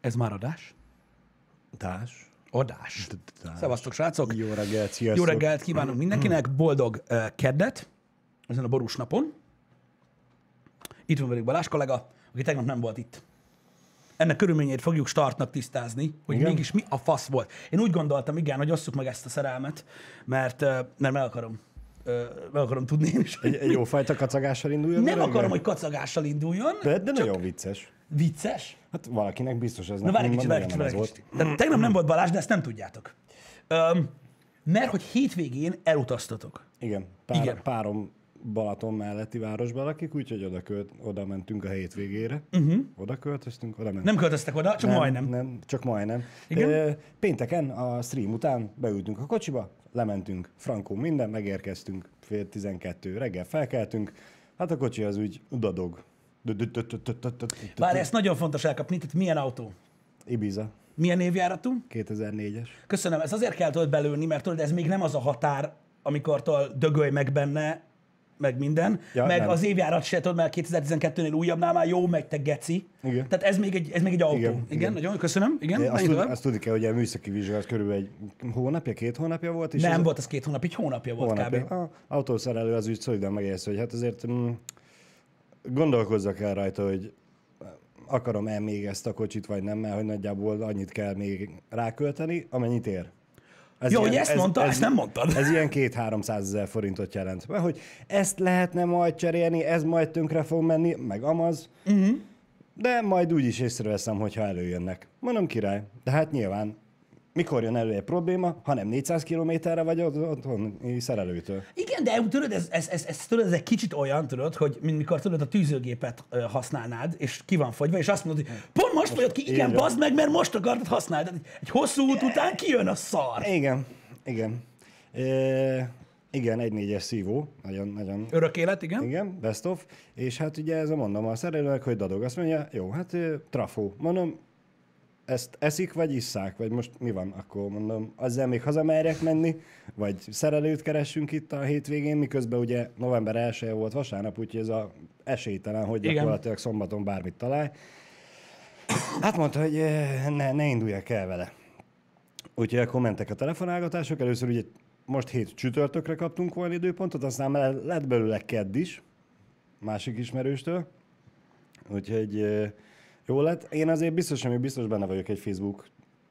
Ez már adás? Tás. Adás. Tás. Szevasztok, srácok! Jó reggelt, Jó sziasztok. reggelt kívánunk mindenkinek, boldog uh, keddet ezen a borús napon. Itt van velük Balázs kollega, aki tegnap nem volt itt. Ennek körülményeit fogjuk startnak tisztázni, hogy Igen? mégis mi a fasz volt. Én úgy gondoltam, igen, hogy osszuk meg ezt a szerelmet, mert, uh, mert meg akarom, meg akarom tudni én is. Egy, egy jó fajta kacagással induljon Nem akarom, hogy kacagással induljon. De, de nagyon vicces. Vicces? Hát valakinek biztos ez Na várj egy kicsit, várj egy kicsit, várj egy volt. kicsit. Tehát tegnap nem volt Balázs, de ezt nem tudjátok. Öm, mert hogy hétvégén elutaztatok. Igen, pár, Igen. párom Balaton melletti városban lakik, úgyhogy oda, költ, oda mentünk a hétvégére. Uh-huh. Oda költöztünk, oda mentünk. Nem költöztek oda, csak nem, majdnem. Nem, csak majdnem. Igen? Ö, Pénteken a stream után beültünk a kocsiba, lementünk, frankó minden, megérkeztünk, fél tizenkettő, reggel felkeltünk, hát a kocsi az úgy dadog. Várj, ezt nagyon fontos elkapni, tehát milyen autó? Ibiza, Milyen évjáratú? 2004-es. Köszönöm, ez azért kell tudod belőni, mert tudod, ez még nem az a határ, amikor dögölj meg benne, meg minden, Ja, meg nem. az évjárat se tudod, mert 2012-nél újabbnál már jó megy, te geci. Igen. Tehát ez még egy, ez még egy autó. Igen, Igen, igen, nagyon köszönöm. Igen, Azt, tud, azt tudni kell, hogy a műszaki vizsgálat körülbelül egy hónapja, két hónapja volt. És Nem ez volt ez két hónap, egy hónapja volt hónapja. kb. A autószerelő az úgy szolidan megérsz, hogy hát azért mm, gondolkozzak el rajta, hogy akarom-e még ezt a kocsit, vagy nem, mert hogy nagyjából annyit kell még rákölteni, amennyit ér. Ez Jó, hogy ezt mondta, ezt nem mondtad. Ez ilyen két 300 ezer forintot jelent. Mert hogy ezt lehetne majd cserélni, ez majd tönkre fog menni, meg amaz. Uh-huh. De majd úgy is észreveszem, hogyha előjönnek. Mondom király. De hát nyilván, mikor jön elő egy probléma, ha nem 400 kilométerre vagy ott- otthoni szerelőtől. Igen, de tudod, ez, ez, ez, ez, tudod, ez egy kicsit olyan, tudod, hogy mint mikor tudod, a tűzőgépet használnád, és ki van fogyva, és azt mondod, hogy pont most fogyott ki, igen, bazd meg, mert most akartad használni. Egy hosszú út után kijön a szar. Igen, igen. E, igen, egy négyes szívó, nagyon, nagyon Örök élet, igen? Igen, best of. És hát ugye ez a mondom a szerelőnek, hogy dadog. Azt mondja, jó, hát trafó. Mondom, ezt eszik, vagy isszák, vagy most mi van? Akkor mondom, azzal még hazamerjek menni, vagy szerelőt keressünk itt a hétvégén, miközben ugye november 1 volt vasárnap, úgyhogy ez a esélytelen, hogy Igen. gyakorlatilag szombaton bármit találj. Hát mondta, hogy eh, ne, ne induljak el vele. Úgyhogy akkor mentek a telefonálgatások. Először ugye most hét csütörtökre kaptunk volna időpontot, aztán lett belőle kedd is, másik ismerőstől. Úgyhogy eh, jó lett. Én azért biztos, hogy biztos benne vagyok egy Facebook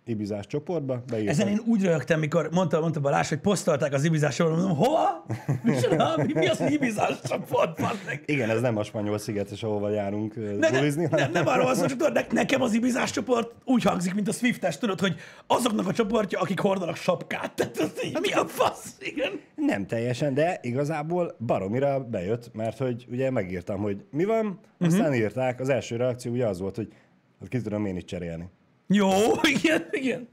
ibizás csoportba. Beírtam. Ezen én úgy röhögtem, mikor mondta, mondta Balázs, hogy posztolták az Ibizásról, mondom, hova? Micsoda? Mi, mi az, Ibizás csoport? Igen, ez nem a spanyol szigetes, ahova járunk eh, Ne, ne, bulizni, nem, nem arról van szó, hogy tudod, ne- nekem az Ibizás csoport úgy hangzik, mint a Swiftes, tudod, hogy azoknak a csoportja, akik hordanak sapkát. Tehát ez így, mi a fasz? Igen. Nem teljesen, de igazából baromira bejött, mert hogy ugye megírtam, hogy mi van, aztán uh-huh. írták, az első reakció ugye az volt, hogy hát ki tudom én is cserélni. Jó, igen, igen.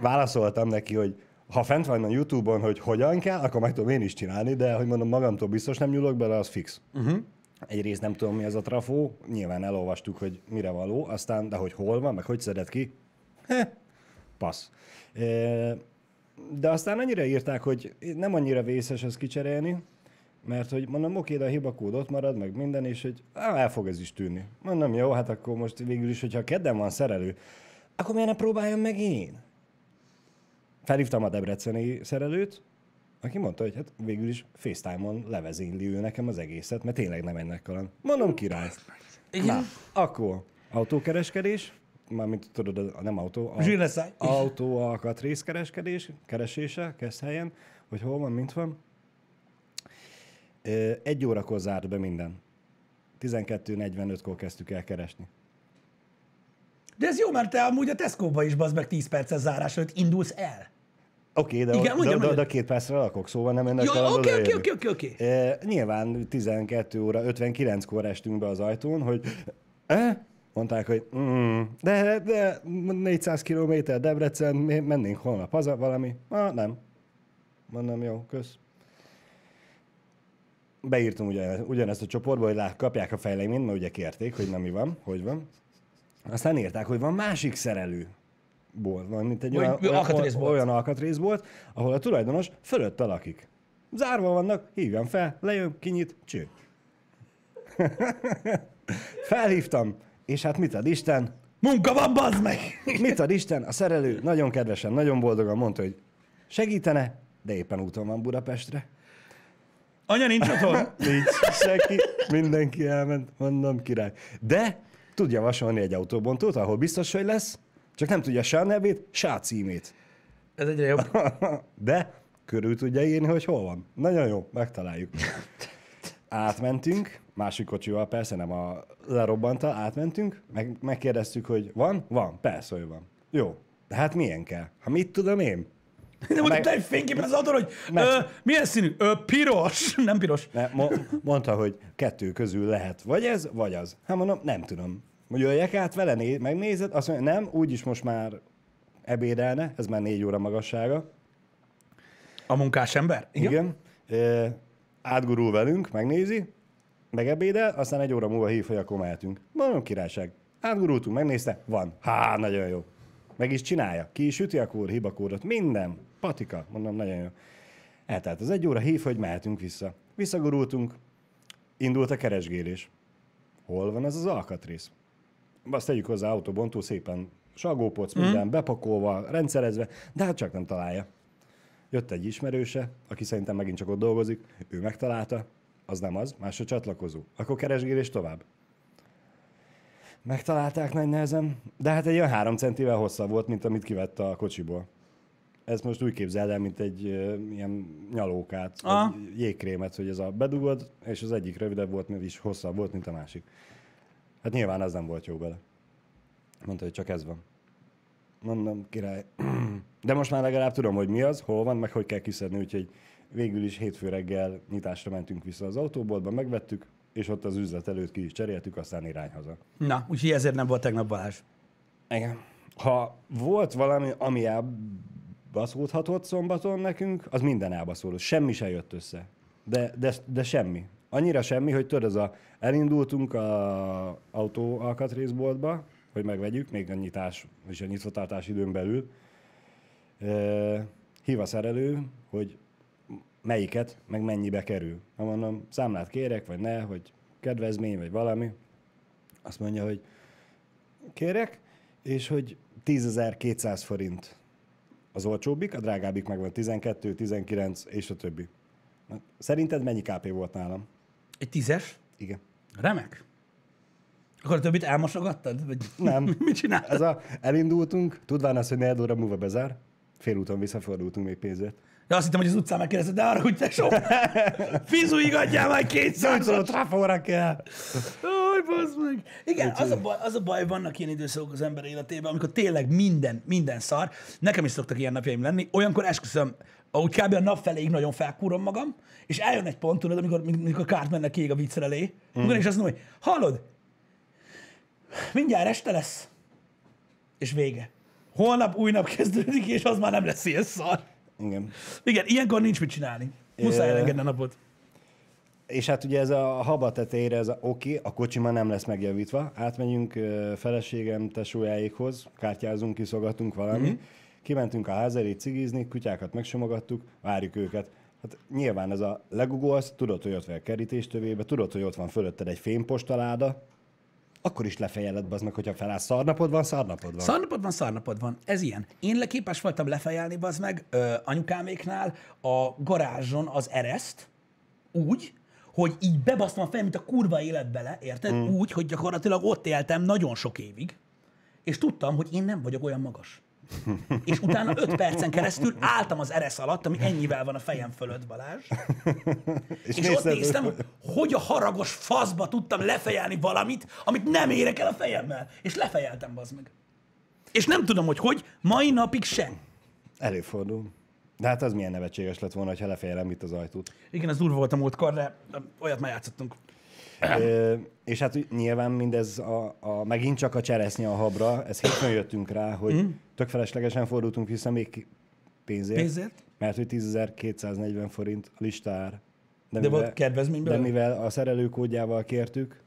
Válaszoltam neki, hogy ha fent van a Youtube-on, hogy hogyan kell, akkor meg tudom én is csinálni, de hogy mondom, magamtól biztos nem nyúlok bele, az fix. Uh-huh. Egyrészt nem tudom, mi az a trafó, nyilván elolvastuk, hogy mire való, aztán, de hogy hol van, meg hogy szedett ki, Heh, passz. De aztán annyira írták, hogy nem annyira vészes ezt kicserélni, mert hogy mondom, oké, de a hibakód ott marad, meg minden, és hogy á, el fog ez is tűnni. Mondom, jó, hát akkor most végül is, hogyha kedden van szerelő, akkor miért ne próbáljam meg én? Felhívtam a debreceni szerelőt, aki mondta, hogy hát végül is FaceTime-on levezényli ő nekem az egészet, mert tényleg nem ennek kaland. Mondom, király. Igen. Na, akkor autókereskedés, mármint tudod, nem autó, a, autó alkatrészkereskedés, keresése, kezd helyen, hogy hol van, mint van. Egy órakor zárt be minden. 12.45-kor kezdtük el keresni. De ez jó, mert te amúgy a Tesco-ba is bazd meg 10 perces zárás előtt indulsz el. Oké, okay, de, Igen, mondjam, de, de, de két percre lakok, szóval nem ennek Jó, oké, oké, oké, oké, oké. E, nyilván 12 óra 59-kor estünk be az ajtón, hogy e? mondták, hogy mm, de, de 400 km Debrecen, mennénk holnap haza valami. Ah, nem. Mondom, jó, kösz. Beírtam ugyan, ugyanezt a csoportba, hogy lá, kapják a fejleményt, mert ugye kérték, hogy na mi van, hogy van. Aztán írták, hogy van másik szerelő bolt, van, mint egy olyan, olyan, alkatrészbolt. olyan alkatrészbolt, ahol a tulajdonos fölötte lakik. Zárva vannak, hívjam fel, lejön, kinyit, cső. Felhívtam, és hát mit ad Isten? Munka van, bazd meg! Mit ad Isten? A szerelő nagyon kedvesen, nagyon boldogan mondta, hogy segítene, de éppen úton van Budapestre. Anya nincs otthon? Nincs senki, mindenki elment, mondom király. De tud javasolni egy autóbontót, ahol biztos, hogy lesz, csak nem tudja se a nevét, se a címét. Ez egyre jobb. De körül tudja írni, hogy hol van. Nagyon jó, megtaláljuk. Átmentünk, másik kocsival, persze nem a lerobbanta, átmentünk, meg, megkérdeztük, hogy van? Van, persze, hogy van. Jó, de hát milyen kell? Ha mit tudom én? De mondta egy fényképen az autón, hogy Meg- ö, milyen színű? Ö, piros. Nem piros. Ne, mo- mondta, hogy kettő közül lehet, vagy ez, vagy az. Hát mondom, nem tudom. Hogy jöjjek át vele, né- megnézed, azt mondja, nem, úgyis most már ebédelne, ez már négy óra magassága. A munkás ember? Igen. Igen. E, átgurul velünk, megnézi, megebédel, aztán egy óra múlva hív, hogy akkor mehetünk. Mondom, királyság. Átgurultunk, megnézte, van. Há, nagyon jó. Meg is csinálja. Ki is üti a kód, hibakódot, minden. Patika, mondom, nagyon jó. Eltelt az egy óra, hív, hogy mehetünk vissza. Visszagurultunk, indult a keresgélés. Hol van ez az alkatrész? Azt tegyük hozzá autóbontó szépen sagópoc, minden bepakolva, rendszerezve, de hát csak nem találja. Jött egy ismerőse, aki szerintem megint csak ott dolgozik, ő megtalálta, az nem az, más a csatlakozó. Akkor keresgélés tovább. Megtalálták nagy nehezen, de hát egy olyan három centivel hosszabb volt, mint amit kivett a kocsiból. Ez most úgy képzeld el, mint egy ö, ilyen nyalókát, egy jégkrémet, hogy ez a bedugod, és az egyik rövidebb volt, mint is hosszabb volt, mint a másik. Hát nyilván az nem volt jó bele. Mondta, hogy csak ez van. Mondom, király. De most már legalább tudom, hogy mi az, hol van, meg hogy kell kiszedni, úgyhogy végül is hétfő reggel nyitásra mentünk vissza az autóboltba, megvettük, és ott az üzlet előtt ki is cseréltük, aztán irány haza. Na, úgyhogy ezért nem volt tegnap Balázs. Igen. Ha volt valami, ami elbaszódhatott szombaton nekünk, az minden elbaszódott. Semmi se jött össze. De, de, de semmi. Annyira semmi, hogy tudod, ez a, elindultunk a autó alkatrészboltba, hogy megvegyük, még a nyitás, és a nyitvatartás időn belül. E, hív a szerelő, hogy melyiket, meg mennyibe kerül. Ha mondom, számlát kérek, vagy ne, hogy kedvezmény, vagy valami. Azt mondja, hogy kérek, és hogy 10.200 forint az olcsóbbik, a drágábbik meg van 12, 19, és a többi. Szerinted mennyi KP volt nálam? Egy tízes? Igen. Remek. Akkor a többit elmosogattad? Vagy Nem. mit csináltad? Ez a, elindultunk, tudván azt, hogy négy óra múlva bezár, félúton visszafordultunk még pénzért. De azt hittem, hogy az utcán megkérdezted, de arra, hogy te sok. Fizuig adjál már kétszázat. Trafóra kell! Aj, bazd meg. Igen, az a, baj, az a baj, vannak ilyen időszakok az ember életében, amikor tényleg minden, minden szar. Nekem is szoktak ilyen napjaim lenni. Olyankor esküszöm, ahogy kb. a nap feléig nagyon felkúrom magam, és eljön egy pont, tudod, amikor, amikor kárt mennek kiég a viccer elé, mm. és azt mondom, hogy hallod, mindjárt este lesz, és vége. Holnap új nap kezdődik, és az már nem lesz ilyen szar. Igen. Igen, ilyenkor nincs mit csinálni. Muszáj elengedni a napot. És hát ugye ez a haba tetejére, ez a oké, okay, a kocsi már nem lesz megjavítva, átmegyünk feleségem tesójáékhoz, kártyázunk, kiszogatunk valami, mm-hmm. kimentünk a ház elé cigizni, kutyákat megsimogattuk, várjuk őket. Hát nyilván ez a legugolsz, tudod, hogy ott van a kerítéstövébe, tudod, hogy ott van fölötted egy fémpostaláda, akkor is lefejeled, az meg, hogyha felállsz, szarnapod van, szarnapod van. Szarnapod van, szarnapod van. Ez ilyen. Én leképes voltam lefejelni, bazd meg, ö, anyukáméknál a garázson az ereszt, úgy, hogy így bebasztam a fejem, mint a kurva élet bele, érted? Mm. Úgy, hogy gyakorlatilag ott éltem nagyon sok évig, és tudtam, hogy én nem vagyok olyan magas. És utána öt percen keresztül álltam az eresz alatt, ami ennyivel van a fejem fölött, Balázs. És, és ott néztem, hogy hogy a haragos faszba tudtam lefejelni valamit, amit nem érek el a fejemmel. És lefejeltem, bazd meg. És nem tudom, hogy hogy, mai napig sem. Előfordul. De hát az milyen nevetséges lett volna, ha lefejelem itt az ajtót. Igen, ez durva volt a múltkor, de olyat már játszottunk. Ö, és hát nyilván mindez a, a, megint csak a cseresznye a habra, ez hétfőn jöttünk rá, hogy mm. tök feleslegesen fordultunk vissza még pénzért, Pénzért? mert hogy 10.240 forint a listár. De volt kedvezményből? De mivel a szerelőkódjával kértük,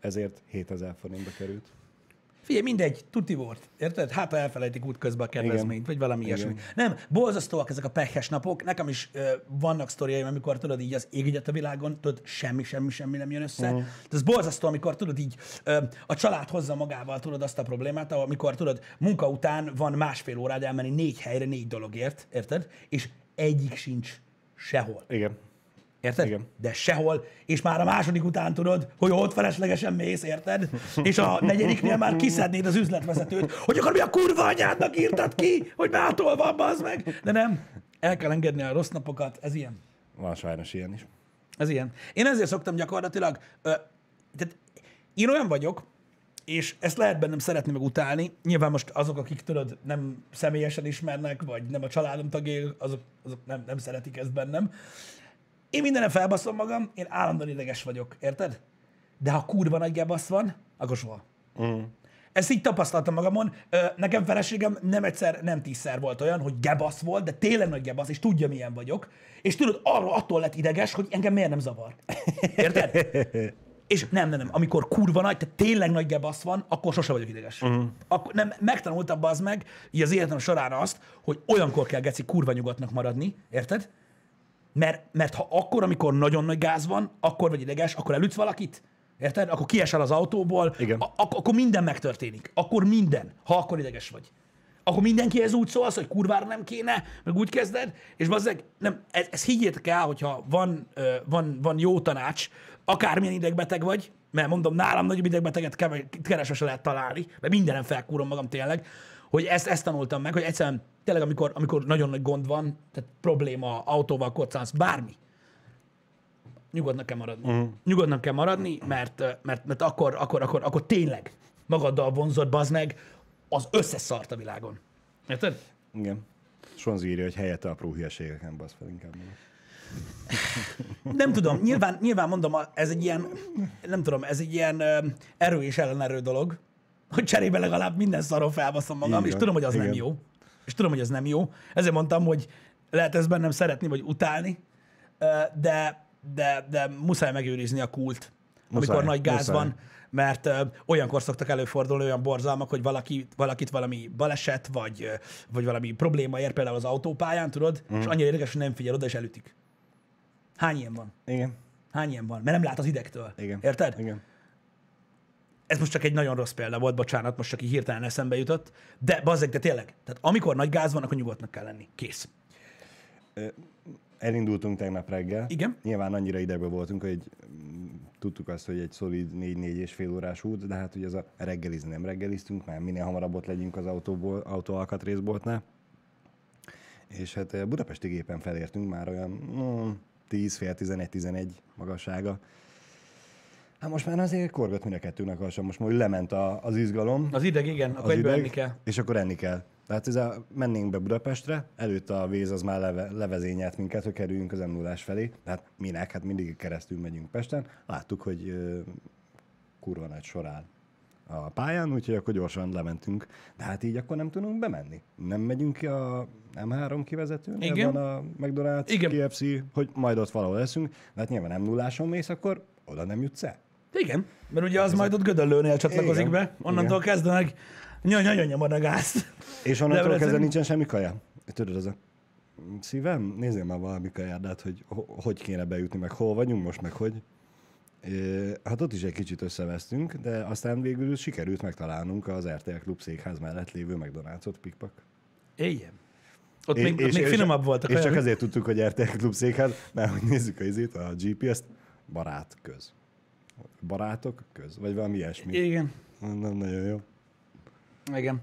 ezért 7000 forintba került. Figyelj, mindegy, tuti volt. Érted? Hát, ha elfelejtik útközben a kedvezményt, vagy valami ilyesmi. Nem, borzasztóak ezek a pehes napok. Nekem is ö, vannak sztoriaim, amikor tudod így az ég a világon, tudod, semmi, semmi, semmi nem jön össze. Uh-huh. Ez borzasztó, amikor tudod így ö, a család hozza magával, tudod azt a problémát, amikor tudod, munka után van másfél órád elmenni négy helyre, négy dologért, érted? És egyik sincs sehol. Igen. Érted? Igen. De sehol, és már a második után tudod, hogy ott feleslegesen mész, érted? És a negyediknél már kiszednéd az üzletvezetőt, hogy akkor mi a kurva anyádnak írtad ki, hogy mától van, bazd meg. De nem, el kell engedni a rossz napokat, ez ilyen. Van sajnos ilyen is. Ez ilyen. Én ezért szoktam gyakorlatilag, ö, tehát én olyan vagyok, és ezt lehet bennem szeretni meg utálni. Nyilván most azok, akik tudod, nem személyesen ismernek, vagy nem a családom tagjai, azok, azok nem, nem szeretik ezt bennem. Én mindenre felbaszom magam, én állandóan ideges vagyok, érted? De ha kurva nagy gebasz van, akkor soha. Mm. Ezt így tapasztaltam magamon. Nekem feleségem nem egyszer, nem tízszer volt olyan, hogy gebasz volt, de tényleg nagy gebasz, és tudja, milyen vagyok. És tudod, arra attól lett ideges, hogy engem miért nem zavar. Érted? És nem, nem, nem. Amikor kurva nagy, tehát tényleg nagy gebasz van, akkor sose vagyok ideges. Uh-huh. Akkor nem, megtanultam az meg, így az életem során azt, hogy olyankor kell geci kurva nyugodtnak maradni, érted? Mert, mert ha akkor, amikor nagyon nagy gáz van, akkor vagy ideges, akkor elütsz valakit, érted? Akkor kiesel az autóból, Igen. A- ak- akkor minden megtörténik. Akkor minden, ha akkor ideges vagy. Akkor mindenki ez úgy szól, hogy kurvára nem kéne, meg úgy kezded, és bazzeg, nem, ez, ez higgyétek el, hogyha van, van, van jó tanács, akármilyen idegbeteg vagy, mert mondom, nálam nagyobb idegbeteget keve- keresve se lehet találni, mert mindenem felkúrom magam tényleg, hogy ezt, ezt tanultam meg, hogy egyszerűen tényleg, amikor, amikor nagyon nagy gond van, tehát probléma, autóval koccansz, bármi, nyugodnak kell maradni. Uh-huh. Nyugodnak kell maradni, mert, mert, mert akkor, akkor, akkor, akkor tényleg magaddal vonzod, bazd meg, az összes szart a világon. Érted? Igen. Sonzi írja, hogy helyette apró hülyeségeken basz fel inkább. Nem tudom, nyilván, nyilván mondom, ez egy ilyen, nem tudom, ez egy ilyen erő és ellenerő dolog, hogy cserébe legalább minden szaron felbaszom magam, Így és tudom, hogy az nem Igen. jó. És tudom, hogy ez nem jó. Ezért mondtam, hogy lehet ezt bennem szeretni, vagy utálni, de, de, de muszáj megőrizni a kult, amikor Muszáj, nagy gáz muszáj. van, mert ö, olyankor szoktak előfordulni olyan borzalmak, hogy valaki, valakit valami baleset, vagy, vagy valami probléma ér például az autópályán, tudod, mm. és annyira érdekes, hogy nem figyel oda, és elütik. Hány ilyen van? Igen. Hány ilyen van? Mert nem lát az idegtől. Igen. Érted? Igen. Ez most csak egy nagyon rossz példa volt, bocsánat, most csak így hirtelen eszembe jutott. De bazzeg, de tényleg. Tehát amikor nagy gáz van, akkor nyugodtnak kell lenni. Kész. Elindultunk tegnap reggel. Igen. Nyilván annyira idegben voltunk, hogy mm, tudtuk azt, hogy egy szolid 4-4 és fél órás út, de hát ugye ez a reggelizni nem reggeliztünk, mert minél hamarabb ott legyünk az autóból, autó alkatrészboltnál. És hát Budapesti gépen felértünk már olyan mm, 10, fél 11, 11 magassága. Hát most már azért korgat mind a kettőnek alsam, most már lement a, az izgalom Az ideg, igen, akkor az ideg, enni kell. és akkor enni kell. Tehát ez a, mennénk be Budapestre, előtte a víz az már leve, levezényelt minket, hogy kerüljünk az m 0 felé. Tehát minek? Hát mindig keresztül megyünk Pesten. Láttuk, hogy ö, kurva nagy sor áll a pályán, úgyhogy akkor gyorsan lementünk. De hát így akkor nem tudunk bemenni. Nem megyünk ki a M3 kivezetőnél, Igen. van a McDonald's, Igen. KFC, hogy majd ott valahol leszünk. De hát nyilván nem nulláson mész, akkor oda nem jutsz el. Igen, mert ugye az majd ott Gödöllőnél csatlakozik Igen. be, onnantól kezdenek nyanya nyomod a gázt. És onnantól kezdve nincsen semmi kaja. Tudod, az a szívem, nézzél már valami kajádát, hogy ho- hogy kéne bejutni, meg hol vagyunk most, meg hogy. Hát ott is egy kicsit összevesztünk, de aztán végül sikerült megtalálnunk az RTL Klub székház mellett lévő McDonald's-ot, pikpak. Igen. Ott És- még, ott még finomabb voltak. És csak azért tudtuk, hogy RTL Klub székház, mert hogy nézzük a izét, a GPS-t, barát köz. Barátok köz, vagy valami ilyesmi. Igen. Nem nagyon jó. Igen.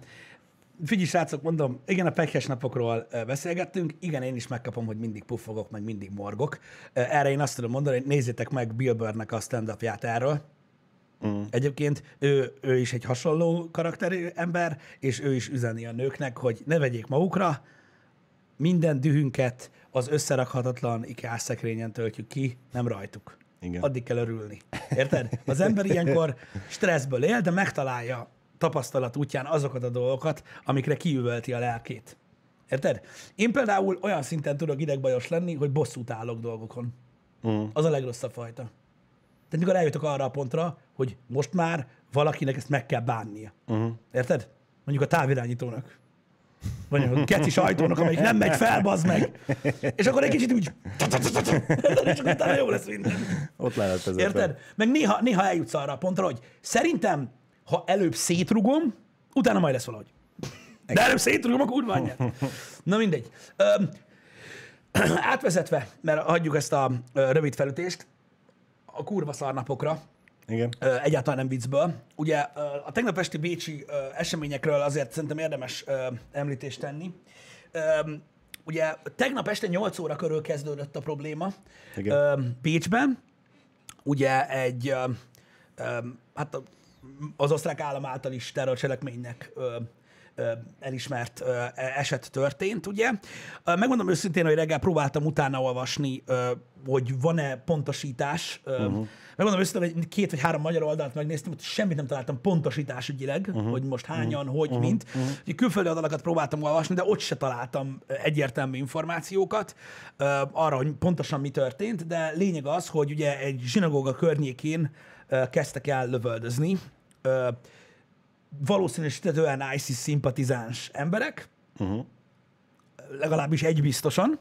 Figyelj, srácok, mondom, igen, a pekhes napokról beszélgettünk, igen, én is megkapom, hogy mindig puffogok, meg mindig morgok. Erre én azt tudom mondani, hogy nézzétek meg Bill Burrnek a stand erről. Mm. Egyébként ő, ő is egy hasonló karakterű ember, és ő is üzeni a nőknek, hogy ne vegyék magukra, minden dühünket az összerakhatatlan IKEA szekrényen töltjük ki, nem rajtuk. Igen. Addig kell örülni. Érted? Az ember ilyenkor stresszből él, de megtalálja tapasztalat útján azokat a dolgokat, amikre kiüvölti a lelkét. Érted? Én például olyan szinten tudok idegbajos lenni, hogy bosszút állok dolgokon. Mm. Az a legrosszabb fajta. Tehát mikor eljutok arra a pontra, hogy most már valakinek ezt meg kell bánnia. Uh-huh. Érted? Mondjuk a távirányítónak. Vagy a keci ajtónak, amelyik nem megy fel, bazd meg. És akkor egy kicsit úgy... És akkor utána jó lesz minden. Ott lehet ez. Érted? Meg néha, néha eljutsz arra a pontra, hogy szerintem, ha előbb szétrugom, utána majd lesz valahogy. De előbb szétrugom a kurva anyját. Na mindegy. Öm, átvezetve, mert hagyjuk ezt a rövid felütést, a kurva szarnapokra, Igen. Egyáltalán nem viccből. Ugye a tegnap esti bécsi eseményekről azért szerintem érdemes említést tenni. Ugye tegnap este 8 óra körül kezdődött a probléma Igen. Ö, Bécsben. Ugye egy, hát az osztrák állam által is terrorcselekménynek elismert ö, eset történt, ugye. Megmondom őszintén, hogy reggel próbáltam utána olvasni, hogy van-e pontosítás. Uh-huh. Megmondom őszintén, hogy két vagy három magyar oldalt megnéztem, hogy semmit nem találtam pontosítás ügyileg, uh-huh. hogy most hányan, uh-huh. hogy, mint. Uh-huh. Külföldi oldalakat próbáltam olvasni, de ott se találtam egyértelmű információkat arra, hogy pontosan mi történt, de lényeg az, hogy ugye egy zsinagóga környékén kezdtek el lövöldözni. Valószínűsítetően ISIS szimpatizáns emberek, Uh-huh. legalábbis egy biztosan.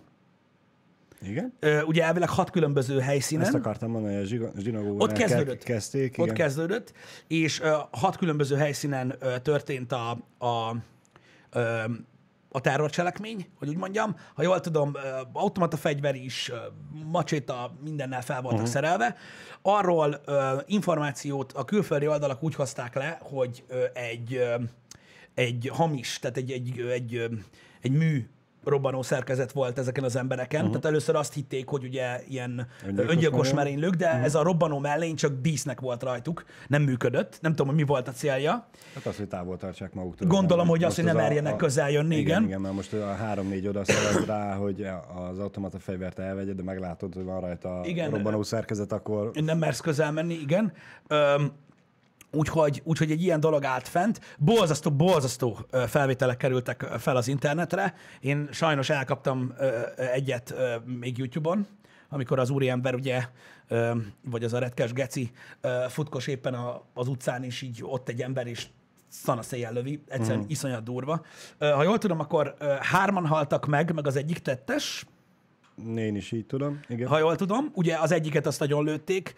Igen? Ö, Ugye elvileg hat különböző helyszínen. Ezt akartam mondani, hogy a zsiga- zsinagógánál Ott kezdődött. ke- kezdték. Ott igen. kezdődött, és ö, hat különböző helyszínen ö, történt a, a, ö, a terrorcselekmény, hogy úgy mondjam. Ha jól tudom, automata fegyver is, macséta, mindennel fel voltak uh-huh. szerelve. Arról ö, információt a külföldi oldalak úgy hozták le, hogy egy, egy hamis, tehát egy, egy, egy, egy mű robbanó szerkezet volt ezeken az embereken. Uh-huh. Tehát először azt hitték, hogy ugye ilyen Öngyilkos öngyilkos, öngyilkos merénylő. merénylők, de uh-huh. ez a robbanó mellény csak dísznek volt rajtuk, nem működött. Nem tudom, hogy mi volt a célja. Hát az, hogy távol tartsák maguktól. Gondolom, hogy az, Most hogy ne a- merjenek a- közel jönni, igen. Igen, igen, mert most a 3-4 oda szeret rá, hogy az automata fegyvert elvegyed, de meglátod, hogy van rajta Igen. robbanó szerkezet, akkor Nem mersz közel menni, igen. Öm, Úgyhogy, úgyhogy egy ilyen dolog állt fent. Borzasztó ö, felvételek kerültek fel az internetre. Én sajnos elkaptam egyet még YouTube-on, amikor az úriember ugye, vagy az a retkes geci futkos éppen az utcán, és így ott egy ember, és szana széjjel lövi, egyszerűen uh-huh. iszonyat durva. Ha jól tudom, akkor hárman haltak meg, meg az egyik tettes, én is így tudom. Igen. ha jól tudom. Ugye az egyiket azt nagyon lőtték,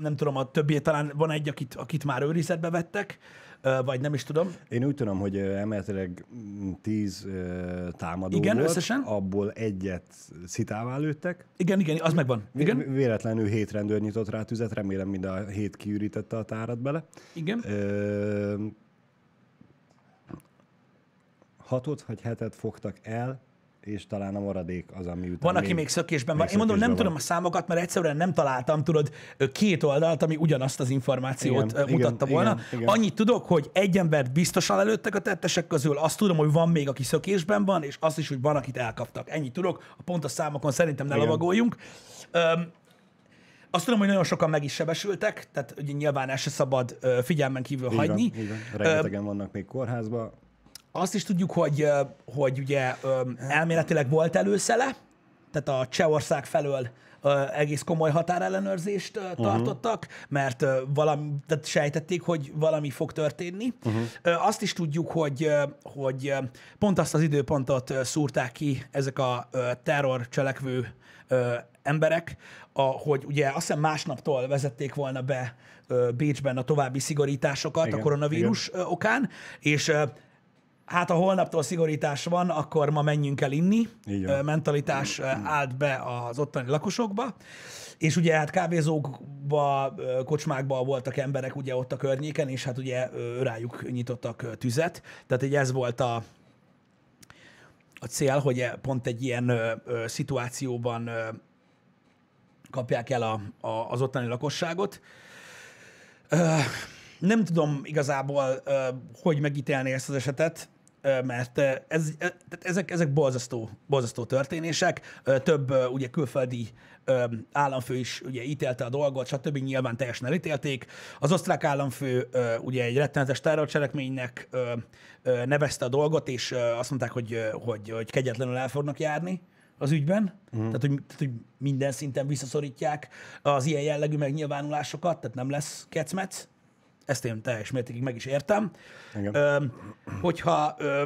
nem tudom, a többi, talán van egy, akit, akit már őrizetbe vettek, vagy nem is tudom. Én úgy tudom, hogy emeletileg mm, 10 ö, támadó Igen, volt, összesen? abból egyet szitává lőttek. Igen, igen, az megvan. Igen, Vé- Véletlenül hét rendőr nyitott rá tüzet, remélem mind a hét kiürítette a tárat bele. igen. Ö, hatot vagy hetet fogtak el, és talán a maradék az, ami után Van, aki még szökésben van. Én mondom, nem szökésben tudom a számokat, mert egyszerűen nem találtam, tudod, ö, két oldalt, ami ugyanazt az információt Igen, igen, mutatta igen, volna. igen, igen. Annyit tudok, hogy egy embert biztosan előttek a tettesek közül, azt tudom, hogy van még, aki szökésben van, és azt is, hogy van, akit elkaptak. Ennyit tudok, a pontos számokon szerintem ne Igen. lovagoljunk. Öm, azt tudom, hogy nagyon sokan meg is sebesültek, tehát ugye nyilván ezt se szabad ö, figyelmen kívül Így hagyni. Van, így van. Rengetegen vannak még kórházban. Azt is tudjuk, hogy, hogy ugye elméletileg volt előszele, tehát a Csehország felől egész komoly határellenőrzést ö, tartottak, mert valami, tehát sejtették, hogy valami fog történni. Uh-huh. Azt is tudjuk, hogy, hogy pont azt az időpontot szúrták ki ezek a ö, terrorcselekvő ö, emberek, a, hogy ugye azt hiszem másnaptól vezették volna be Bécsben a további szigorításokat Igen, a koronavírus igen. okán, és hát ha holnaptól szigorítás van, akkor ma menjünk el inni. Ö, Mentalitás ö, állt be az ottani lakosokba. És ugye hát kávézókba, kocsmákba voltak emberek ugye ott a környéken, és hát ugye rájuk nyitottak tüzet. Tehát így ez volt a, a cél, hogy pont egy ilyen ö, ö, szituációban ö, kapják el a, a, az ottani lakosságot. Ö, nem tudom igazából, ö, hogy megítélni ezt az esetet, mert ez, ezek, ezek borzasztó, borzasztó történések. Több ugye külföldi államfő is ugye ítélte a dolgot, stb. nyilván teljesen elítélték. Az osztrák államfő ugye egy rettenetes terrorcselekménynek nevezte a dolgot, és azt mondták, hogy, hogy, hogy kegyetlenül el fognak járni az ügyben, uh-huh. tehát, hogy, tehát hogy minden szinten visszaszorítják az ilyen jellegű megnyilvánulásokat, tehát nem lesz kecmec, ezt én teljes mértékig meg is értem. Igen. Ö, hogyha, ö,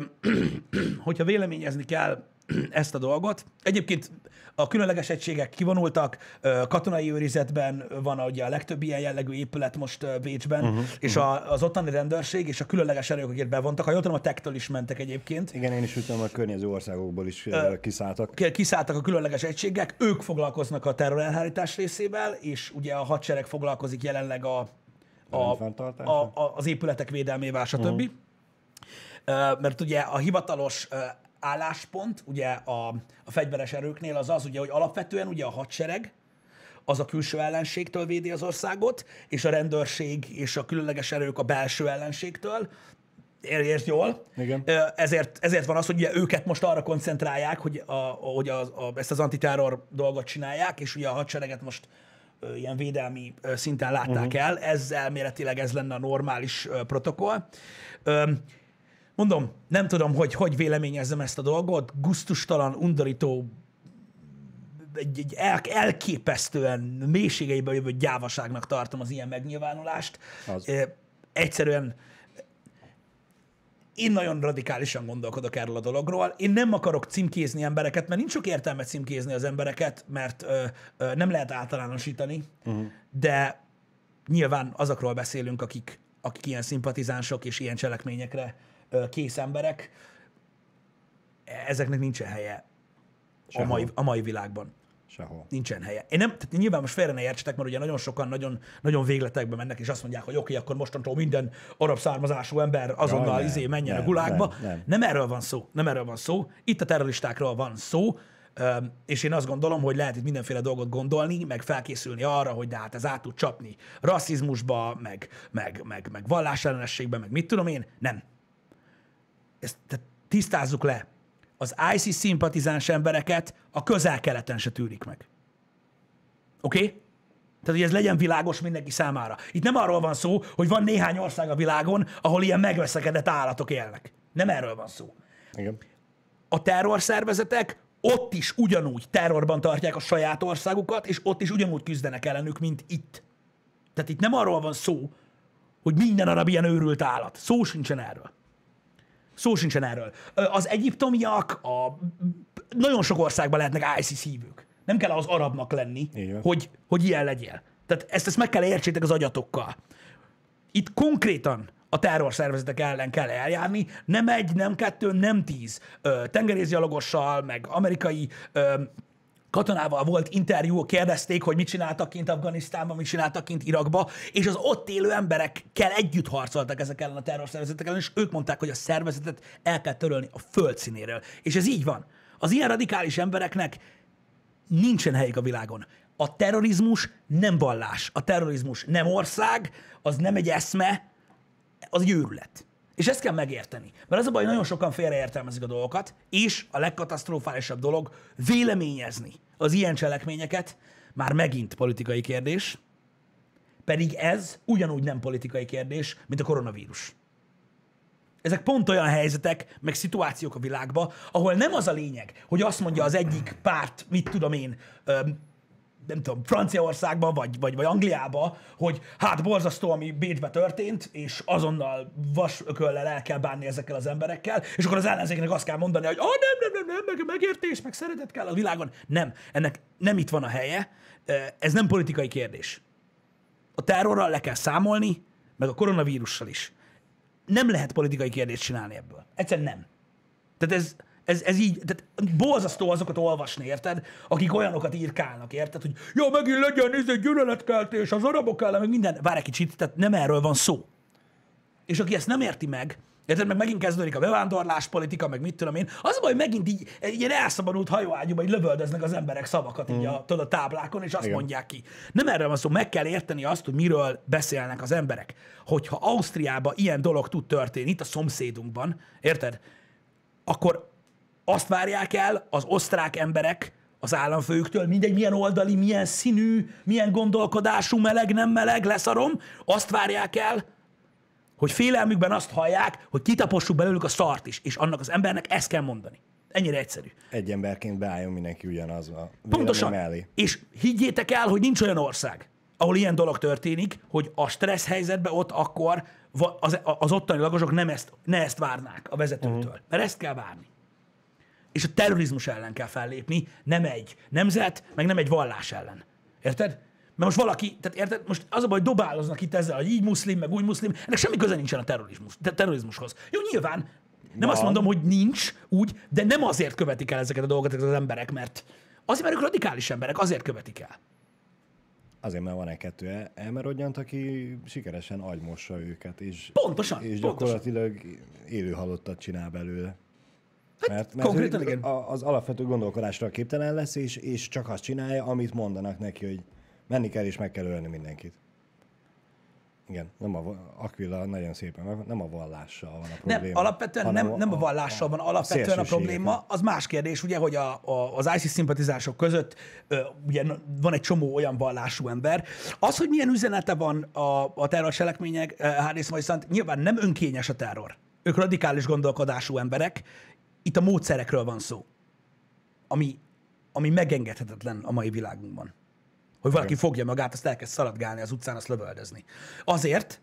hogyha véleményezni kell ezt a dolgot, egyébként a különleges egységek kivonultak, ö, katonai őrizetben van ugye a legtöbb ilyen jellegű épület most ö, Bécsben, uh-huh, és a, az ottani rendőrség és a különleges erők, akik bevontak, ha jól tudom, a tektől is mentek egyébként, Igen, én is tudom, a környező országokból is uh, kiszálltak. Ki- kiszálltak a különleges egységek, ők foglalkoznak a terrorelhárítás részével, és ugye a hadsereg foglalkozik jelenleg a, a, a, az épületek védelmével, stb. Uh-huh. Mert ugye a hivatalos álláspont ugye a, a fegyveres erőknél az az, ugye, hogy alapvetően ugye a hadsereg, az a külső ellenségtől védi az országot, és a rendőrség és a különleges erők a belső ellenségtől. Ér- Értsd jól? Igen. Ezért, ezért van az, hogy ugye őket most arra koncentrálják, hogy, a, hogy a, a, ezt az antiterror dolgot csinálják, és ugye a hadsereget most ilyen védelmi szinten látták uh-huh. el. Ez elméletileg ez lenne a normális protokoll. Mondom, nem tudom, hogy hogy véleményezzem ezt a dolgot. Gusztustalan, undorító, egy, egy el, elképesztően mélységeibe jövő gyávaságnak tartom az ilyen megnyilvánulást. Az. Egyszerűen én nagyon radikálisan gondolkodok erről a dologról. Én nem akarok címkézni embereket, mert nincs sok értelme címkézni az embereket, mert ö, ö, nem lehet általánosítani, uh-huh. de nyilván azokról beszélünk, akik, akik ilyen szimpatizánsok és ilyen cselekményekre ö, kész emberek. Ezeknek nincsen helye a mai, a mai világban Sehol. nincsen helye. Én nem, tehát nyilván most félre ne értsetek, mert ugye nagyon sokan nagyon, nagyon végletekbe mennek, és azt mondják, hogy oké, okay, akkor mostantól minden arab származású ember azonnal nem, izé menjen nem, a gulágba. nem, nem. nem erről van szó. Nem erről van szó. Itt a terroristákról van szó, és én azt gondolom, hogy lehet itt mindenféle dolgot gondolni, meg felkészülni arra, hogy de hát ez át tud csapni rasszizmusba, meg, meg, meg, meg vallásellenességbe, meg mit tudom én. Nem. Ezt tehát tisztázzuk le. Az ISIS szimpatizáns embereket a közel-keleten se tűrik meg. Oké? Okay? Tehát, hogy ez legyen világos mindenki számára. Itt nem arról van szó, hogy van néhány ország a világon, ahol ilyen megveszekedett állatok élnek. Nem erről van szó. Igen. A terrorszervezetek ott is ugyanúgy terrorban tartják a saját országukat, és ott is ugyanúgy küzdenek ellenük, mint itt. Tehát itt nem arról van szó, hogy minden arab ilyen őrült állat. Szó sincsen erről. Szó sincsen erről. Az egyiptomiak, a... nagyon sok országban lehetnek ISIS hívők. Nem kell az arabnak lenni, hogy, hogy ilyen legyél. Tehát ezt, ezt meg kell értsétek az agyatokkal. Itt konkrétan a terrorszervezetek ellen kell eljárni, nem egy, nem kettő, nem tíz ö, tengerészgyalogossal, meg amerikai ö, katonával volt interjú, kérdezték, hogy mit csináltak kint Afganisztánban, mit csináltak kint Irakba, és az ott élő emberekkel együtt harcoltak ezek ellen a terrorszervezetek ellen, és ők mondták, hogy a szervezetet el kell törölni a földszínéről. És ez így van. Az ilyen radikális embereknek nincsen helyük a világon. A terrorizmus nem vallás, a terrorizmus nem ország, az nem egy eszme, az egy őrület. És ezt kell megérteni. Mert az a baj, nagyon sokan félreértelmezik a dolgokat, és a legkatasztrofálisabb dolog véleményezni az ilyen cselekményeket, már megint politikai kérdés, pedig ez ugyanúgy nem politikai kérdés, mint a koronavírus. Ezek pont olyan helyzetek, meg szituációk a világban, ahol nem az a lényeg, hogy azt mondja az egyik párt, mit tudom én, nem tudom, Franciaországban, vagy, vagy, vagy Angliába, hogy hát borzasztó, ami Bécsbe történt, és azonnal vasököllel el kell bánni ezekkel az emberekkel, és akkor az ellenzéknek azt kell mondani, hogy ah, nem, nem, nem, nem, meg megértés, meg szeretet kell a világon. Nem, ennek nem itt van a helye, ez nem politikai kérdés. A terrorral le kell számolni, meg a koronavírussal is. Nem lehet politikai kérdést csinálni ebből. Egyszerűen nem. Tehát ez, ez, ez így, tehát borzasztó azokat olvasni, érted? Akik olyanokat írkálnak, érted? Hogy jó, megint legyen ez egy gyűlöletkeltés az arabok ellen, meg minden. Várj egy kicsit, tehát nem erről van szó. És aki ezt nem érti meg, érted, meg megint kezdődik a bevándorlás politika, meg mit tudom én, az a baj, megint így egy ilyen elszabadult hajóágyúba így lövöldöznek az emberek szavakat így a, tudod, a táblákon, és azt Igen. mondják ki. Nem erről van szó, meg kell érteni azt, hogy miről beszélnek az emberek. Hogyha Ausztriában ilyen dolog tud történni, itt a szomszédunkban, érted? Akkor azt várják el az osztrák emberek az államfőjüktől, mindegy, milyen oldali, milyen színű, milyen gondolkodású, meleg, nem meleg, leszarom, azt várják el, hogy félelmükben azt hallják, hogy kitapossuk belőlük a szart is, és annak az embernek ezt kell mondani. Ennyire egyszerű. Egy emberként beálljon mindenki ugyanaz a Pontosan. mellé. És higgyétek el, hogy nincs olyan ország, ahol ilyen dolog történik, hogy a stressz helyzetben ott akkor az, az ottani lakosok nem ezt, ne ezt várnák a vezetőtől. Uh-huh. Mert ezt kell várni. És a terrorizmus ellen kell fellépni, nem egy nemzet, meg nem egy vallás ellen. Érted? Mert most valaki, tehát érted, most az a baj, hogy dobáloznak itt ezzel, hogy így muszlim, meg úgy muszlim, ennek semmi köze nincsen a terrorizmus, te- terrorizmushoz. Jó, nyilván, nem azt Van. mondom, hogy nincs úgy, de nem azért követik el ezeket a dolgokat ezek az emberek, mert azért, mert ők radikális emberek, azért követik el. Azért, mert van egy kettő el- elmerodjant, aki sikeresen agymossa őket, és, Pontosan, és pontosan. gyakorlatilag élő halottat csinál belőle. Mert, mert konkrétan igen. a- az alapvető gondolkodásra képtelen lesz, és, és csak azt csinálja, amit mondanak neki, hogy menni kell, és meg kell ölni mindenkit. Igen, nem a, Aquila nagyon szépen, nem a vallással van a probléma. Nem, alapvetően nem, nem a vallással van, alapvetően a szélsőségeken. probléma, az más kérdés, ugye, hogy a, a, az ISIS szimpatizások között ö, ugye van egy csomó olyan vallású ember. Az, hogy milyen üzenete van a, a terrorcselekmények, Hádész Majszant, nyilván nem önkényes a terror. Ők radikális gondolkodású emberek, itt a módszerekről van szó, ami, ami megengedhetetlen a mai világunkban. Hogy valaki fogja magát, azt elkezd szaladgálni az utcán, azt lövöldözni. Azért,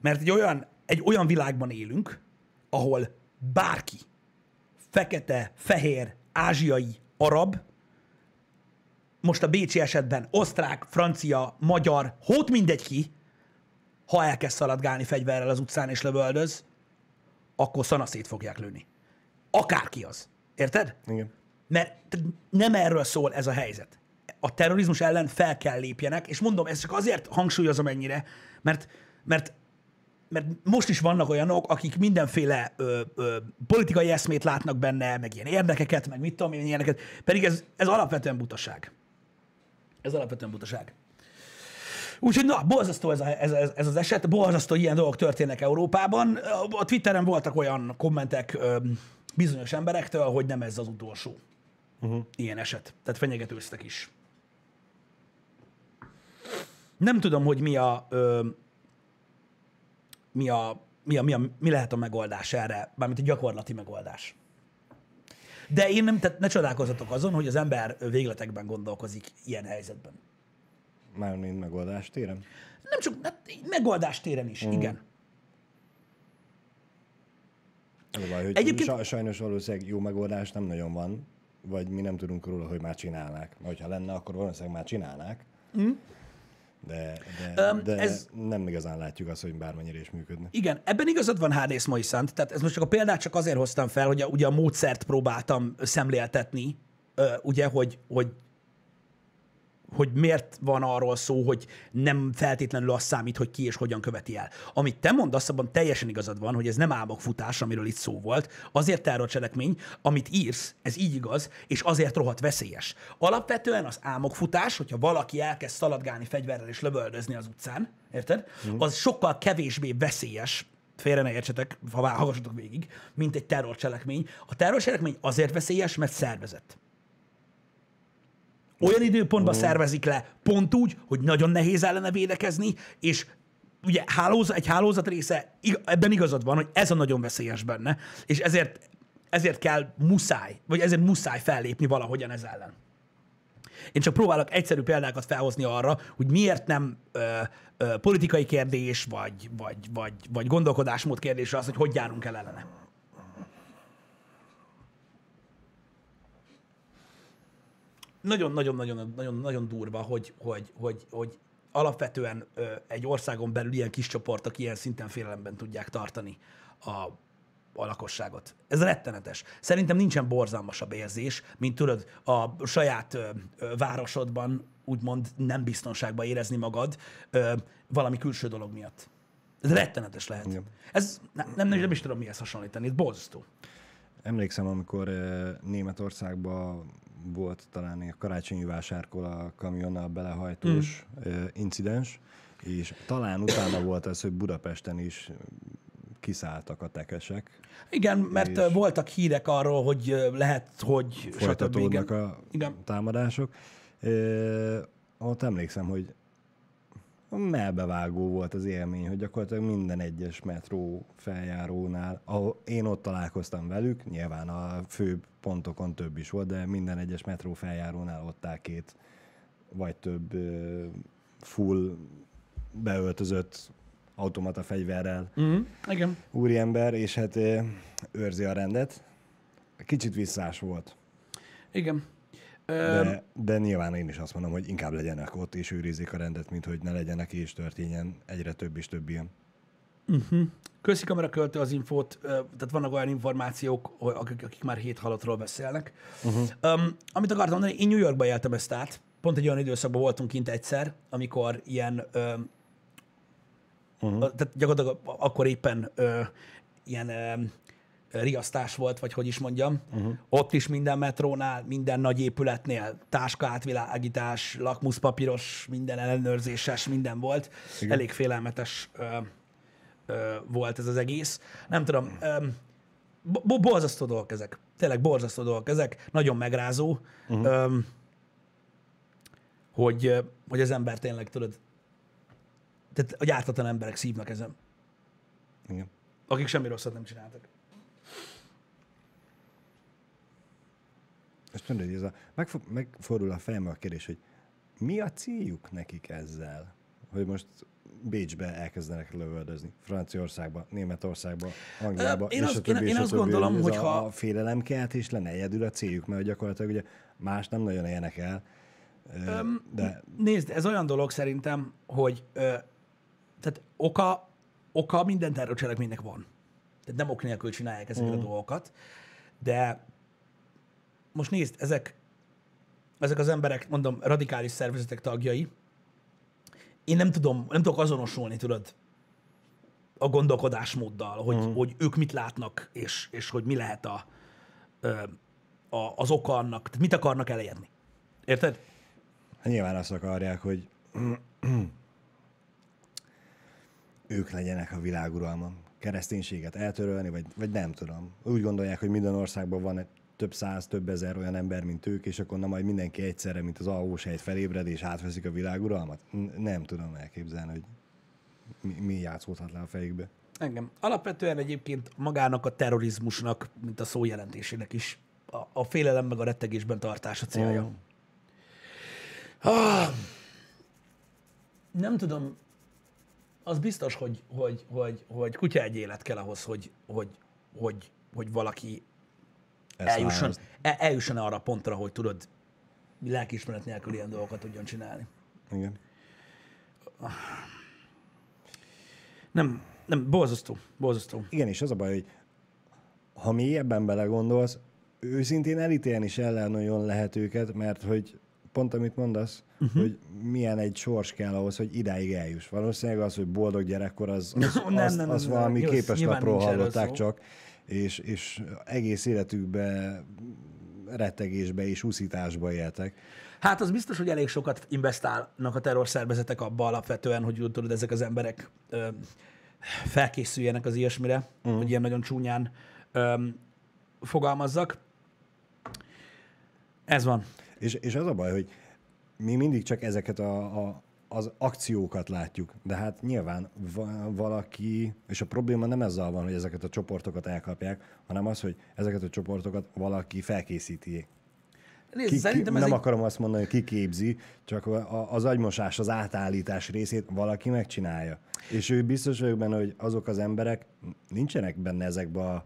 mert egy olyan, egy olyan világban élünk, ahol bárki, fekete, fehér, ázsiai, arab, most a Bécsi esetben osztrák, francia, magyar, hót mindegy ki, ha elkezd szaladgálni fegyverrel az utcán és lövöldöz, akkor szanaszét fogják lőni. Akárki az. Érted? Igen. Mert nem erről szól ez a helyzet. A terrorizmus ellen fel kell lépjenek, és mondom, ezt csak azért hangsúlyozom ennyire, mert, mert, mert most is vannak olyanok, akik mindenféle ö, ö, politikai eszmét látnak benne, meg ilyen érdekeket, meg mit tudom én, ilyeneket, pedig ez, ez alapvetően butaság. Ez alapvetően butaság. Úgyhogy na, borzasztó ez, a, ez, ez, ez az eset, borzasztó ilyen dolgok történnek Európában. A Twitteren voltak olyan kommentek bizonyos emberektől, hogy nem ez az utolsó uh-huh. ilyen eset. Tehát fenyegetőztek is. Nem tudom, hogy mi a, ö, mi, a, mi, a, mi, a, mi lehet a megoldás erre, mármint a gyakorlati megoldás. De én nem, tehát ne csodálkozzatok azon, hogy az ember végletekben gondolkozik ilyen helyzetben. Mármint megoldás téren. Nem csak hát, megoldás téren is, mm. igen. Baj, hogy Egyébként- Egyébként... sa- sajnos valószínűleg jó megoldás nem nagyon van, vagy mi nem tudunk róla, hogy már csinálnák. Mert hogyha lenne, akkor valószínűleg már csinálnák. Mm. De, de, Öm, de ez- nem igazán látjuk azt, hogy bármennyire is működne. Igen, ebben igazad van Hádész Moiszant, tehát ez most csak a példát csak azért hoztam fel, hogy a, ugye a módszert próbáltam szemléltetni, ugye, hogy, hogy hogy miért van arról szó, hogy nem feltétlenül az számít, hogy ki és hogyan követi el. Amit te mondasz, abban teljesen igazad van, hogy ez nem álmokfutás, amiről itt szó volt, azért terrorcselekmény, amit írsz, ez így igaz, és azért rohadt veszélyes. Alapvetően az álmokfutás, hogyha valaki elkezd szaladgálni fegyverrel és lövöldözni az utcán, érted? Az sokkal kevésbé veszélyes, félre ne értsetek, ha hallgassatok végig, mint egy terrorcselekmény. A terrorcselekmény azért veszélyes, mert szervezett olyan időpontban szervezik le, pont úgy, hogy nagyon nehéz ellene védekezni, és ugye hálózat, egy hálózat része, ebben igazad van, hogy ez a nagyon veszélyes benne, és ezért, ezért kell muszáj, vagy ezért muszáj fellépni valahogyan ez ellen. Én csak próbálok egyszerű példákat felhozni arra, hogy miért nem ö, ö, politikai kérdés, vagy, vagy, vagy, vagy gondolkodásmód kérdése az, hogy hogy járunk el ellene. Nagyon-nagyon-nagyon-nagyon durva, hogy, hogy, hogy, hogy alapvetően egy országon belül ilyen kis csoportok ilyen szinten félelemben tudják tartani a, a lakosságot. Ez rettenetes. Szerintem nincsen borzalmasabb érzés, mint tudod, a saját ö, ö, városodban úgymond nem biztonságban érezni magad ö, valami külső dolog miatt. Ez rettenetes lehet. Igen. Ez nem, nem, nem is tudom mihez hasonlítani, ez borzasztó. Emlékszem, amikor Németországban volt talán a karácsonyi vásárkor a kamionnal belehajtós mm. incidens, és talán utána volt az, hogy Budapesten is kiszálltak a tekesek, Igen, mert És- voltak hírek arról, hogy lehet, hogy folytatódnak a Igen. támadások. Uh, ott emlékszem, hogy melbevágó volt az élmény, hogy gyakorlatilag minden egyes metró feljárónál, ahol én ott találkoztam velük, nyilván a fő pontokon több is volt, de minden egyes metró feljárónál ott áll két vagy több full beöltözött automata fegyverrel Mm, igen. úriember, és hát őrzi a rendet. Kicsit visszás volt, Igen. De, de nyilván én is azt mondom, hogy inkább legyenek ott és őrizzék a rendet, mint hogy ne legyenek és történjen egyre több és több ilyen. Köszi kamera költő az infót, tehát vannak olyan információk, akik, akik már hét halottról beszélnek. Uh-huh. Um, amit akartam mondani, én New Yorkba éltem ezt át, pont egy olyan időszakban voltunk kint egyszer, amikor ilyen, ö, uh-huh. tehát gyakorlatilag akkor éppen ö, ilyen ö, riasztás volt, vagy hogy is mondjam. Uh-huh. Ott is minden metrónál, minden nagy épületnél táska átvilágítás, lakmuszpapíros, minden ellenőrzéses, minden volt. Igen. Elég félelmetes ö, volt ez az egész. Nem tudom, bo- borzasztó dolgok ezek. Tényleg borzasztó dolgok ezek. Nagyon megrázó, uh-huh. hogy, hogy az ember tényleg, tudod, tehát hogy ártatlan emberek szívnak ezen, Igen. akik semmi rosszat nem csináltak. És tudod, hogy ez a, megfo- megfordul a fejembe a kérdés, hogy mi a céljuk nekik ezzel? Hogy most Bécsbe elkezdenek lövöldözni, Franciaországba, Németországba, Angliába, én és azt- a többi, én- és én a azt többi, gondolom, hogy a, ha- a félelemkeltés lenne egyedül a céljuk, mert gyakorlatilag ugye más nem nagyon élnek el, Ö, de Nézd, ez olyan dolog szerintem, hogy ö, tehát oka, oka minden terrorcselekménynek van. Tehát nem ok nélkül csinálják ezeket mm. a dolgokat. De most nézd, ezek, ezek az emberek, mondom, radikális szervezetek tagjai, én nem tudom, nem tudok azonosulni, tudod, a gondolkodásmóddal, hogy, mm. hogy ők mit látnak, és, és hogy mi lehet a, a, az oka annak, tehát mit akarnak elérni. Érted? Hát nyilván azt akarják, hogy ők legyenek a világuralma. Kereszténységet eltörölni, vagy, vagy nem tudom. Úgy gondolják, hogy minden országban van egy több száz, több ezer olyan ember, mint ők, és akkor na majd mindenki egyszerre, mint az alvósejt felébred, és átveszik a világuralmat. Nem tudom elképzelni, hogy mi, mi játszódhat le a fejükbe. Engem. Alapvetően egyébként magának a terrorizmusnak, mint a szó jelentésének is a, a félelem meg a rettegésben tartása célja. Mm. Ah, nem tudom, az biztos, hogy, hogy, hogy, hogy kutya egy élet kell ahhoz, hogy, hogy, hogy, hogy valaki Ezt eljusson, el, eljusson arra a pontra, hogy tudod, lelkiismeret nélkül ilyen dolgokat tudjon csinálni. Igen. Nem, nem, borzasztó, borzasztó. Igen, és az a baj, hogy ha mélyebben belegondolsz, őszintén elítélni is ellen nagyon lehet őket, mert hogy pont amit mondasz, uh-huh. hogy milyen egy sors kell ahhoz, hogy idáig eljuss. Valószínűleg az, hogy boldog gyerekkor, az, az, Nem, az, nem, nem, az nem, valami nem. képes erről hallották csak, és, és egész életükben rettegésbe és úszításba éltek. Hát az biztos, hogy elég sokat investálnak a terrorszervezetek abba alapvetően, hogy tudod, ezek az emberek ö, felkészüljenek az ilyesmire, uh-huh. hogy ilyen nagyon csúnyán ö, fogalmazzak. Ez van. És, és az a baj, hogy mi mindig csak ezeket a, a, az akciókat látjuk, de hát nyilván va- valaki, és a probléma nem ezzel van, hogy ezeket a csoportokat elkapják, hanem az, hogy ezeket a csoportokat valaki felkészíti. Nézd, Ki, ki, szerintem ez nem egy, akarom azt mondani, hogy kiképzi, csak a- az agymosás, az átállítás részét valaki megcsinálja. És ő biztos vagyok benne, hogy azok az emberek nincsenek benne ezekbe a,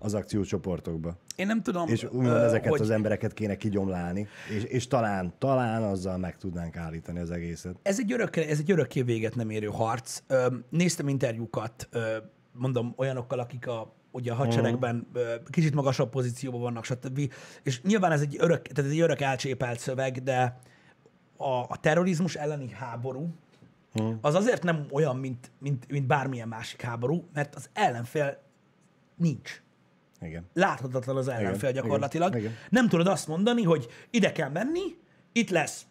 az akciócsoportokba. én nem tudom, És úgymond ö, ezeket hogy az embereket kéne kigyomlálni, és, és talán, talán azzal meg tudnánk állítani az egészet. ez egy, örökké, ez egy örökké véget nem érő harc. Néztem interjúkat, mondom, olyanokkal, akik a, ugye a hadseregben ö, kicsit magasabb pozícióban vannak, stb. És nyilván ez egy örök, tehát ez egy örök elcsépelt szöveg, de a, a terrorizmus elleni háború az azért nem olyan, mint, mint, mint bármilyen másik háború, mert az ellenfél nincs. Igen. Láthatatlan az ellenfél Igen, gyakorlatilag. igen, igen. Nem tudod azt mondani, hogy ide kell menni, itt lesz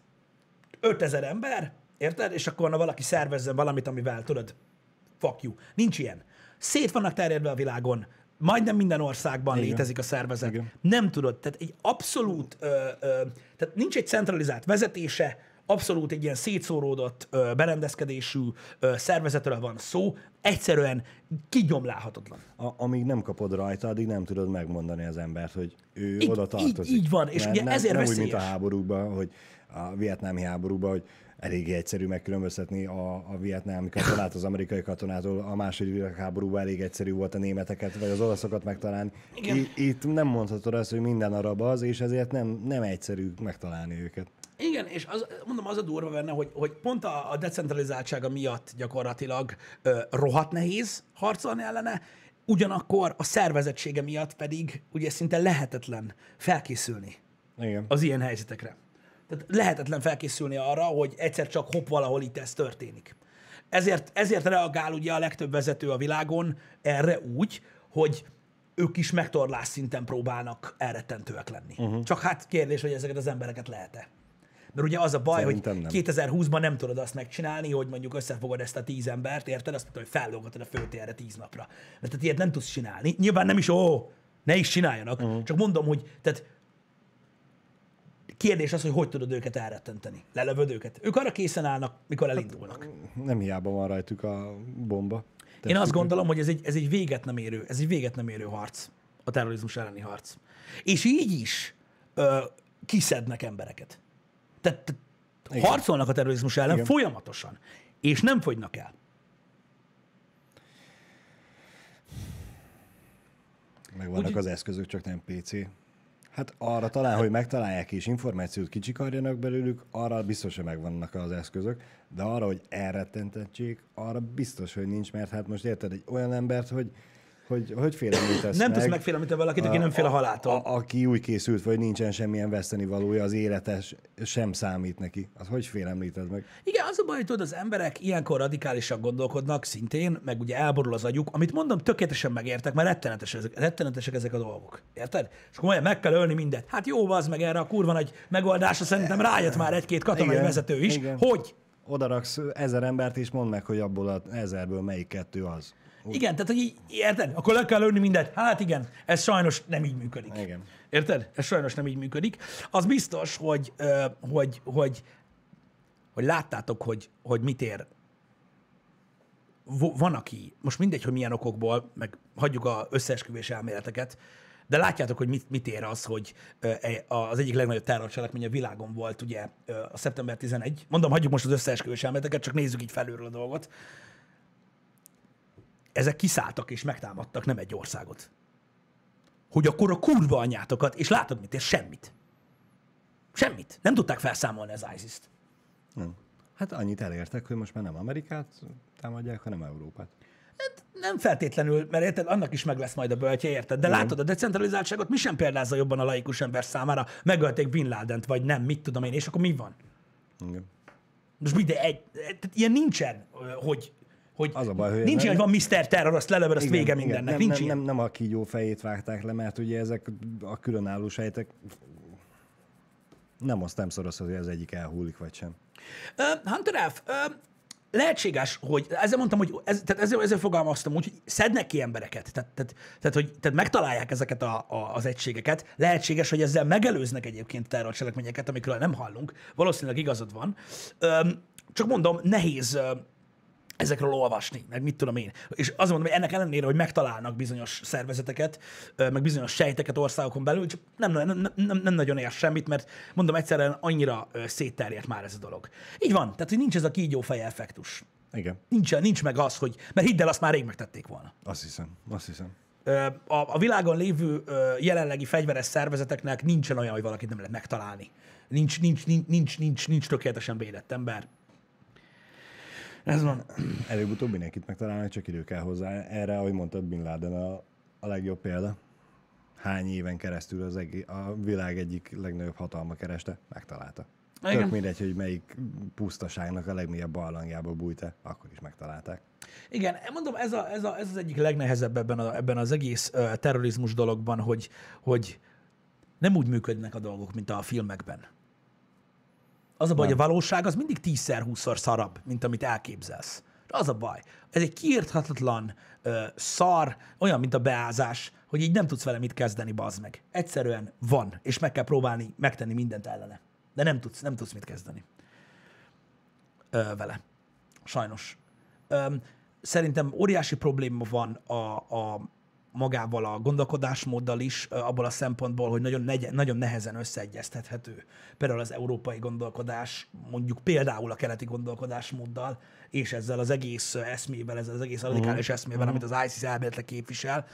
5000 ember, érted? És akkor na valaki szervezzen valamit, amivel tudod, fuck you. Nincs ilyen. Szét vannak terjedve a világon, majdnem minden országban Igen. létezik a szervezet. Igen. Nem tudod, tehát egy abszolút, ö, ö, tehát nincs egy centralizált vezetése abszolút egy ilyen szétszóródott, ö, berendezkedésű ö, szervezetről van szó, egyszerűen kigyomlálhatatlan. A, amíg nem kapod rajta, addig nem tudod megmondani az embert, hogy ő Így- oda tartozik. így- így van, és nem, ugye nem, ezért nem úgy, mint a veszélyes. háborúkban, hogy a vietnámi háborúban, hogy eléggé egyszerű megkülönböztetni a, a vietnámi katonát az amerikai katonától, a második világháborúban elég egyszerű volt a németeket vagy az olaszokat megtalálni. Igen. I, itt nem mondhatod azt, hogy minden arab az, és ezért nem, nem egyszerű megtalálni őket. Igen, és az, mondom, az a durva benne, hogy, hogy pont a, a decentralizáltsága miatt gyakorlatilag ö, rohadt nehéz harcolni ellene, ugyanakkor a szervezettsége miatt pedig ugye szinte lehetetlen felkészülni Igen. az ilyen helyzetekre. Tehát lehetetlen felkészülni arra, hogy egyszer csak hopp valahol itt ez történik. Ezért, ezért reagál ugye a legtöbb vezető a világon erre úgy, hogy ők is megtorlás szinten próbálnak elrettentőek lenni. Uh-huh. Csak hát kérdés, hogy ezeket az embereket lehet-e. Mert ugye az a baj, Szerintem hogy nem. 2020-ban nem tudod azt megcsinálni, hogy mondjuk összefogod ezt a tíz embert, érted? Azt mondod, hogy fellógatod a főtérre tíz napra. Mert tehát ilyet nem tudsz csinálni. Nyilván nem is, ó, ne is csináljanak. Uh-huh. Csak mondom, hogy tehát kérdés az, hogy hogy tudod őket elrettenteni. Lelövöd őket. Ők arra készen állnak, mikor elindulnak. Nem hiába van rajtuk a bomba. Én azt gondolom, hogy ez egy, ez egy véget nem érő, ez egy véget nem érő harc, a terrorizmus elleni harc. És így is ö, kiszednek embereket. Tehát te, Igen. harcolnak a terrorizmus ellen Igen. folyamatosan, és nem fogynak el. Megvannak Úgy- az eszközök, csak nem PC. Hát arra talán, hogy megtalálják és információt kicsikarjanak belőlük, arra biztos, hogy megvannak az eszközök, de arra, hogy elrettentettség, arra biztos, hogy nincs, mert hát most érted egy olyan embert, hogy hogy, hogy félemlítesz Nem meg, tudsz megfélemlíteni valakit, aki nem fél a haláltól. A, aki úgy készült, vagy nincsen semmilyen veszteni valója, az élete s- sem számít neki. Az hogy félemlíted meg? Igen, az a baj, hogy tudod, az emberek ilyenkor radikálisan gondolkodnak szintén, meg ugye elborul az agyuk, amit mondom, tökéletesen megértek, mert rettenetes, ezek, rettenetesek ezek a dolgok. Érted? És akkor meg kell ölni mindet. Hát jó, az meg erre a kurva nagy megoldásra szerintem rájött már egy-két katonai Igen, vezető is, igen. hogy Oda raksz ezer embert, és mondd meg, hogy abból az ezerből melyik kettő az. Igen, tehát, hogy így, érted? Akkor le kell lőni mindent. Hát igen, ez sajnos nem így működik. Igen. Érted? Ez sajnos nem így működik. Az biztos, hogy, hogy, hogy, hogy láttátok, hogy, hogy mit ér. Van, aki, most mindegy, hogy milyen okokból, meg hagyjuk a összeesküvés elméleteket, de látjátok, hogy mit, mit ér az, hogy e- az egyik legnagyobb terrorcselekmény a világon volt, ugye a szeptember 11. Mondom, hagyjuk most az összeesküvés elméleteket, csak nézzük így felülről a dolgot ezek kiszálltak és megtámadtak nem egy országot. Hogy akkor a kurva anyátokat, és látod mit, és semmit. Semmit. Nem tudták felszámolni az ISIS-t. Nem. Hát annyit elértek, hogy most már nem Amerikát támadják, hanem Európát. Hát nem feltétlenül, mert érted, annak is meg lesz majd a böltje, érted? De látod, a decentralizáltságot mi sem példázza jobban a laikus ember számára. Megölték Bin Ladent, vagy nem, mit tudom én, és akkor mi van? Igen. Most mindegy, egy, tehát ilyen nincsen, hogy, hogy Az a baj, hogy nincs ilyen, hogy van Mr. Terror, azt lelövöd, azt Igen, vége igen. mindennek. Nem, nincs nem, ilyen. nem, nem a kígyó fejét vágták le, mert ugye ezek a különálló sejtek nem azt nem szoroz, hogy az egyik elhúlik, vagy sem. Ö, Hunter F., ö, lehetséges, hogy ezzel mondtam, hogy ez, tehát ezzel, ezzel fogalmaztam úgy, hogy szednek ki embereket, tehát, tehát, tehát, hogy, tehát megtalálják ezeket a, a, az egységeket. Lehetséges, hogy ezzel megelőznek egyébként terrorcselekményeket, amikről nem hallunk. Valószínűleg igazad van. Ö, csak mondom, nehéz ezekről olvasni, meg mit tudom én. És azt mondom, hogy ennek ellenére, hogy megtalálnak bizonyos szervezeteket, meg bizonyos sejteket országokon belül, csak nem, nem, nem, nem, nagyon ér semmit, mert mondom, egyszerűen annyira szétterjedt már ez a dolog. Így van, tehát hogy nincs ez a kígyófej effektus. Igen, Nincs, nincs meg az, hogy, mert hidd el, azt már rég megtették volna. azt hiszem, azt hiszem. A, a világon lévő jelenlegi fegyveres szervezeteknek nincsen olyan, hogy valakit nem lehet megtalálni. Nincs, nincs, nincs, nincs, nincs, nincs tökéletesen védett ember. Ez van. Előbb-utóbb mindenkit megtalálnak, csak idő kell hozzá. Erre, ahogy mondtad, Bin Laden a, a legjobb példa. Hány éven keresztül az egész, a világ egyik legnagyobb hatalma kereste, megtalálta. Igen. Tök mindegy, hogy melyik pusztaságnak a legmélyebb barlangjába bújt akkor is megtalálták. Igen, mondom, ez, a, ez, a, ez az egyik legnehezebb ebben, a, ebben az egész uh, terrorizmus dologban, hogy, hogy nem úgy működnek a dolgok, mint a filmekben. Az a baj, hogy a valóság az mindig tízszer, húszszor szarabb, mint amit elképzelsz. Az a baj. Ez egy kiírthatatlan uh, szar, olyan, mint a beázás, hogy így nem tudsz vele mit kezdeni, bazd meg. Egyszerűen van, és meg kell próbálni megtenni mindent ellene. De nem tudsz, nem tudsz mit kezdeni. ö, vele. Sajnos. Ö, szerintem óriási probléma van a, a magával a gondolkodásmóddal is, abból a szempontból, hogy nagyon, negy, nagyon nehezen összeegyeztethető. Például az európai gondolkodás, mondjuk például a keleti gondolkodásmóddal, és ezzel az egész eszmével, ezzel az egész radikális eszmével, amit az ISIS elméletre képvisel,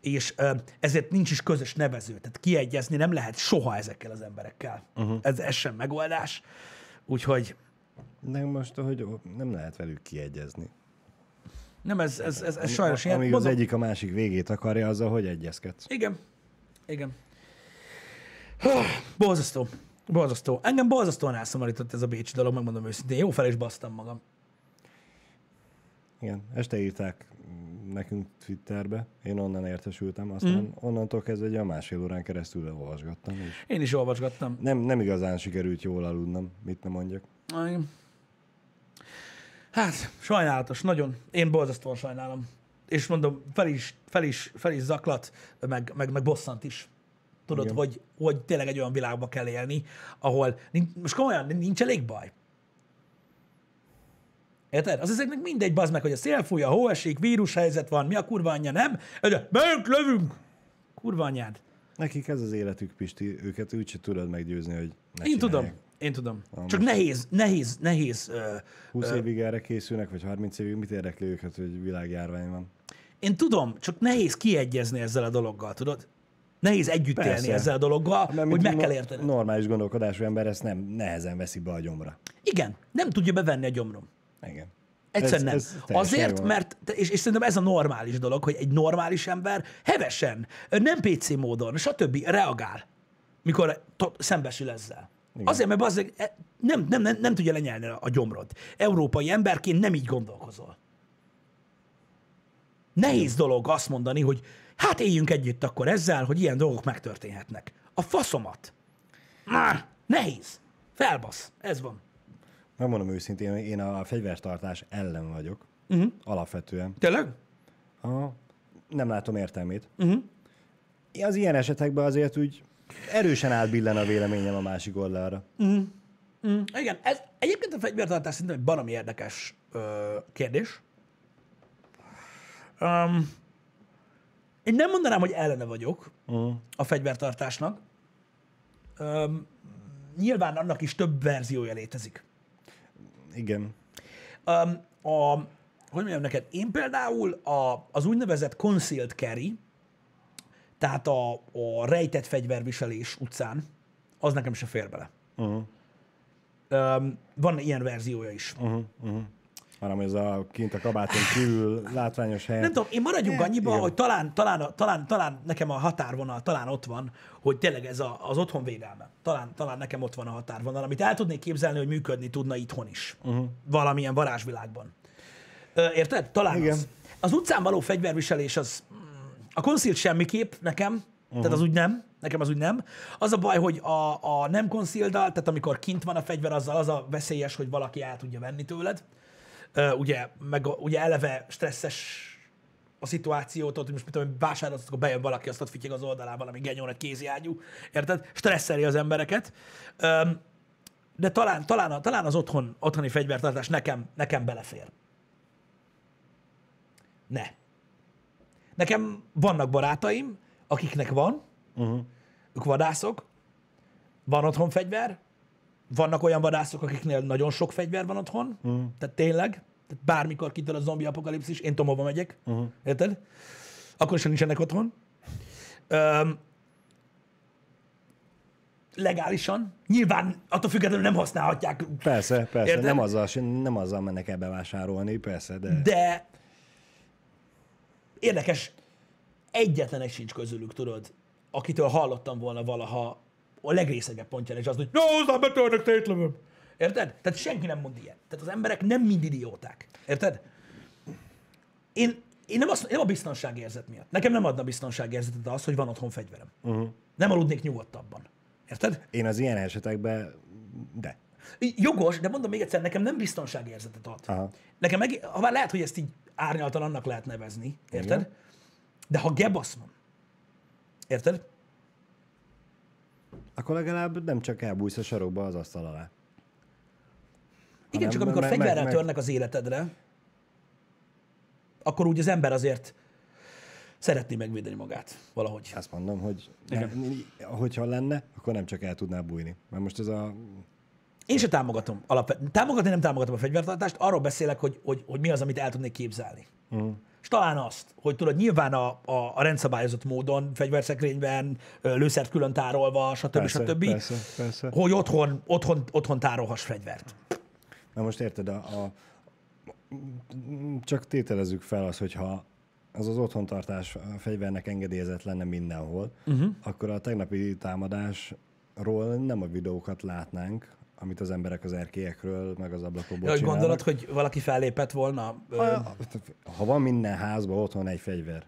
és ezért nincs is közös nevező. Tehát kiegyezni nem lehet soha ezekkel az emberekkel. Uh-huh. Ez, ez sem megoldás. Úgyhogy De most, hogy nem lehet velük kiegyezni. Nem, ez, ez, ez, ez sajnos ilyen. Amíg az Mondom- egyik a másik végét akarja, azzal hogy egyezkedsz? Igen. Igen. Borzasztó. Borzasztó. Engem borzasztóan elszomorított ez a Bécsi dolog, megmondom őszintén. Jó fel is basztam magam. Igen, este írták nekünk Twitterbe, én onnan értesültem, aztán mm. onnantól kezdve egy olyan másfél órán keresztül olvasgattam, és Én is olvasgattam. nem, nem igazán sikerült jól aludnom, mit nem mondjak. Igen. Hát, sajnálatos, nagyon. Én borzasztóan sajnálom. És mondom, fel is, fel is, fel is zaklat, meg, meg, meg bosszant is. Tudod, Igen. hogy, hogy tényleg egy olyan világba kell élni, ahol nincs, most komolyan nincs elég baj. Érted? Az ezeknek mindegy, bazd meg, hogy a szél fúj, a hó esik, vírushelyzet van, mi a kurva anyja, nem? De megyünk, lövünk! Kurva anyád. Nekik ez az életük, Pisti, őket úgyse tudod meggyőzni, hogy ne Én tudom. Én tudom. Na, Csak most- nehéz, nehéz, nehéz. Ö, 20 évig erre készülnek, vagy 30 évig, mit érdekli őket, hogy világjárvány van? Én tudom, csak nehéz kiegyezni ezzel a dologgal, tudod? Nehéz együtt Persze. élni ezzel a dologgal, Mert hogy meg no- kell érteni. Normális gondolkodású ember ezt nem nehezen veszi be a gyomra. Igen, nem tudja bevenni a gyomrom. Igen. Egyszerűen nem. Ez- Azért, jó. mert, és, és szerintem ez a normális dolog, hogy egy normális ember hevesen, nem PC módon, stb. reagál, mikor to- szembesül ezzel. Igen. Azért, mert az nem, nem, nem, nem tudja lenyelni a gyomrod. Európai emberként nem így gondolkozol. Nehéz dolog azt mondani, hogy hát éljünk együtt akkor ezzel, hogy ilyen dolgok megtörténhetnek. A faszomat. Nah, nehéz. Felbasz. Ez van. Megmondom őszintén, én a fegyvertartás ellen vagyok. Uh-huh. Alapvetően. Tényleg? Aha. Nem látom értelmét. Uh-huh. Az ilyen esetekben azért úgy erősen átbillen a véleményem a másik oldalra. Mm, igen, ez egyébként a fegyvertartás szerintem egy baromi érdekes ö, kérdés. Um, én nem mondanám, hogy ellene vagyok Uh-huh. a fegyvertartásnak. Um, nyilván annak is több verziója létezik. Igen. Um, a, hogy mondjam neked, én például a, az úgynevezett concealed carry, tehát a, a rejtett fegyverviselés utcán, az nekem se fér bele. Uh-huh. Um, van ilyen verziója is. Uh-huh. Uh-huh. Hanem ez a kint a kabáton kívül látványos helyen. Nem tudom, én maradjunk Eh, annyiba, igen. hogy talán, talán, talán, talán nekem a határvonal talán ott van, hogy tényleg ez a, az otthonvédelme. Talán, talán nekem ott van a határvonal, amit el tudnék képzelni, hogy működni tudna itthon is. Uh-huh. Valamilyen varázsvilágban. Érted? Talán Igen. az. Az utcán való fegyverviselés az... A concealed semmiképp nekem, uh-huh. tehát az úgy nem, nekem az úgy nem. Az a baj, hogy a, a nem concealed tehát amikor kint van a fegyver, azzal az a veszélyes, hogy valaki el tudja venni tőled. Ö, ugye, meg ugye eleve stresszes a szituációt, ott, hogy most mit tudom, vásárolsz, akkor bejön valaki, azt ott fityeg az oldalán valami genyón egy kéziágyú, érted? Stresszeli az embereket. Öm, de talán, talán, talán az otthon, otthoni fegyvertartás nekem, nekem belefér. Ne. Nekem vannak barátaim, akiknek van, Uh-huh. ők vadászok, van otthon fegyver, vannak olyan vadászok, akiknél nagyon sok fegyver van otthon, uh-huh. tehát tényleg, tehát bármikor kitör a zombi apokalipszis, én tudom, hova megyek, uh-huh. érted? Akkor sem nincsenek otthon. Öm, legálisan, nyilván attól függetlenül nem használhatják, Persze, persze. Érted? Nem azzal, nem azzal mennek el bevásárolni, persze, de... de érdekes, egyetlen egy sincs közülük, tudod, akitől hallottam volna valaha a legrészegebb pontján, és az, hogy no, aztán betörnek, szétlövöm. Érted? Tehát senki nem mond ilyet. Tehát az emberek nem mind idióták. Érted? Én, én nem, azt, nem a biztonságérzet miatt. Nekem nem adna biztonságérzetet az, hogy van otthon fegyverem. Uh-huh. Nem aludnék nyugodtabban. Érted? Én az ilyen esetekben, de. Jogos, de mondom még egyszer, nekem nem biztonságérzetet ad. Aha. Nekem meg, ha már lehet, hogy ezt így árnyaltan annak lehet nevezni, érted? Igen. De ha gebasz van, érted? Akkor legalább nem csak elbújsz a sarokba az asztal alá. Igen, csak amikor meg- fegyverrel meg- törnek az életedre, akkor úgy az ember azért szeretné megvédeni magát valahogy. Azt mondom, hogy Igen. ne, hogyha lenne, akkor nem csak el tudná bújni. Mert most ez a... Én se támogatom. Alapvetően. Támogatni nem támogatom a fegyvertartást, arról beszélek, hogy, hogy, hogy mi az, amit el tudnék képzelni. Uh-huh. És talán azt, hogy tudod, nyilván a, a, a rendszabályozott módon, fegyverszekrényben, lőszert külön tárolva, stb. Persze, stb. persze, persze. Hogy otthon, otthon, otthon tárolhass fegyvert. Na most érted, a, a, csak tételezzük fel az, hogyha az az otthontartás a fegyvernek engedélyezett lenne mindenhol, uh-huh. akkor a tegnapi támadásról nem a videókat látnánk, amit az emberek az erkélyekről, meg az ablakokból Hogy csinálnak. gondolod, hogy valaki fellépett volna? Ha, ha van minden házban otthon egy fegyver,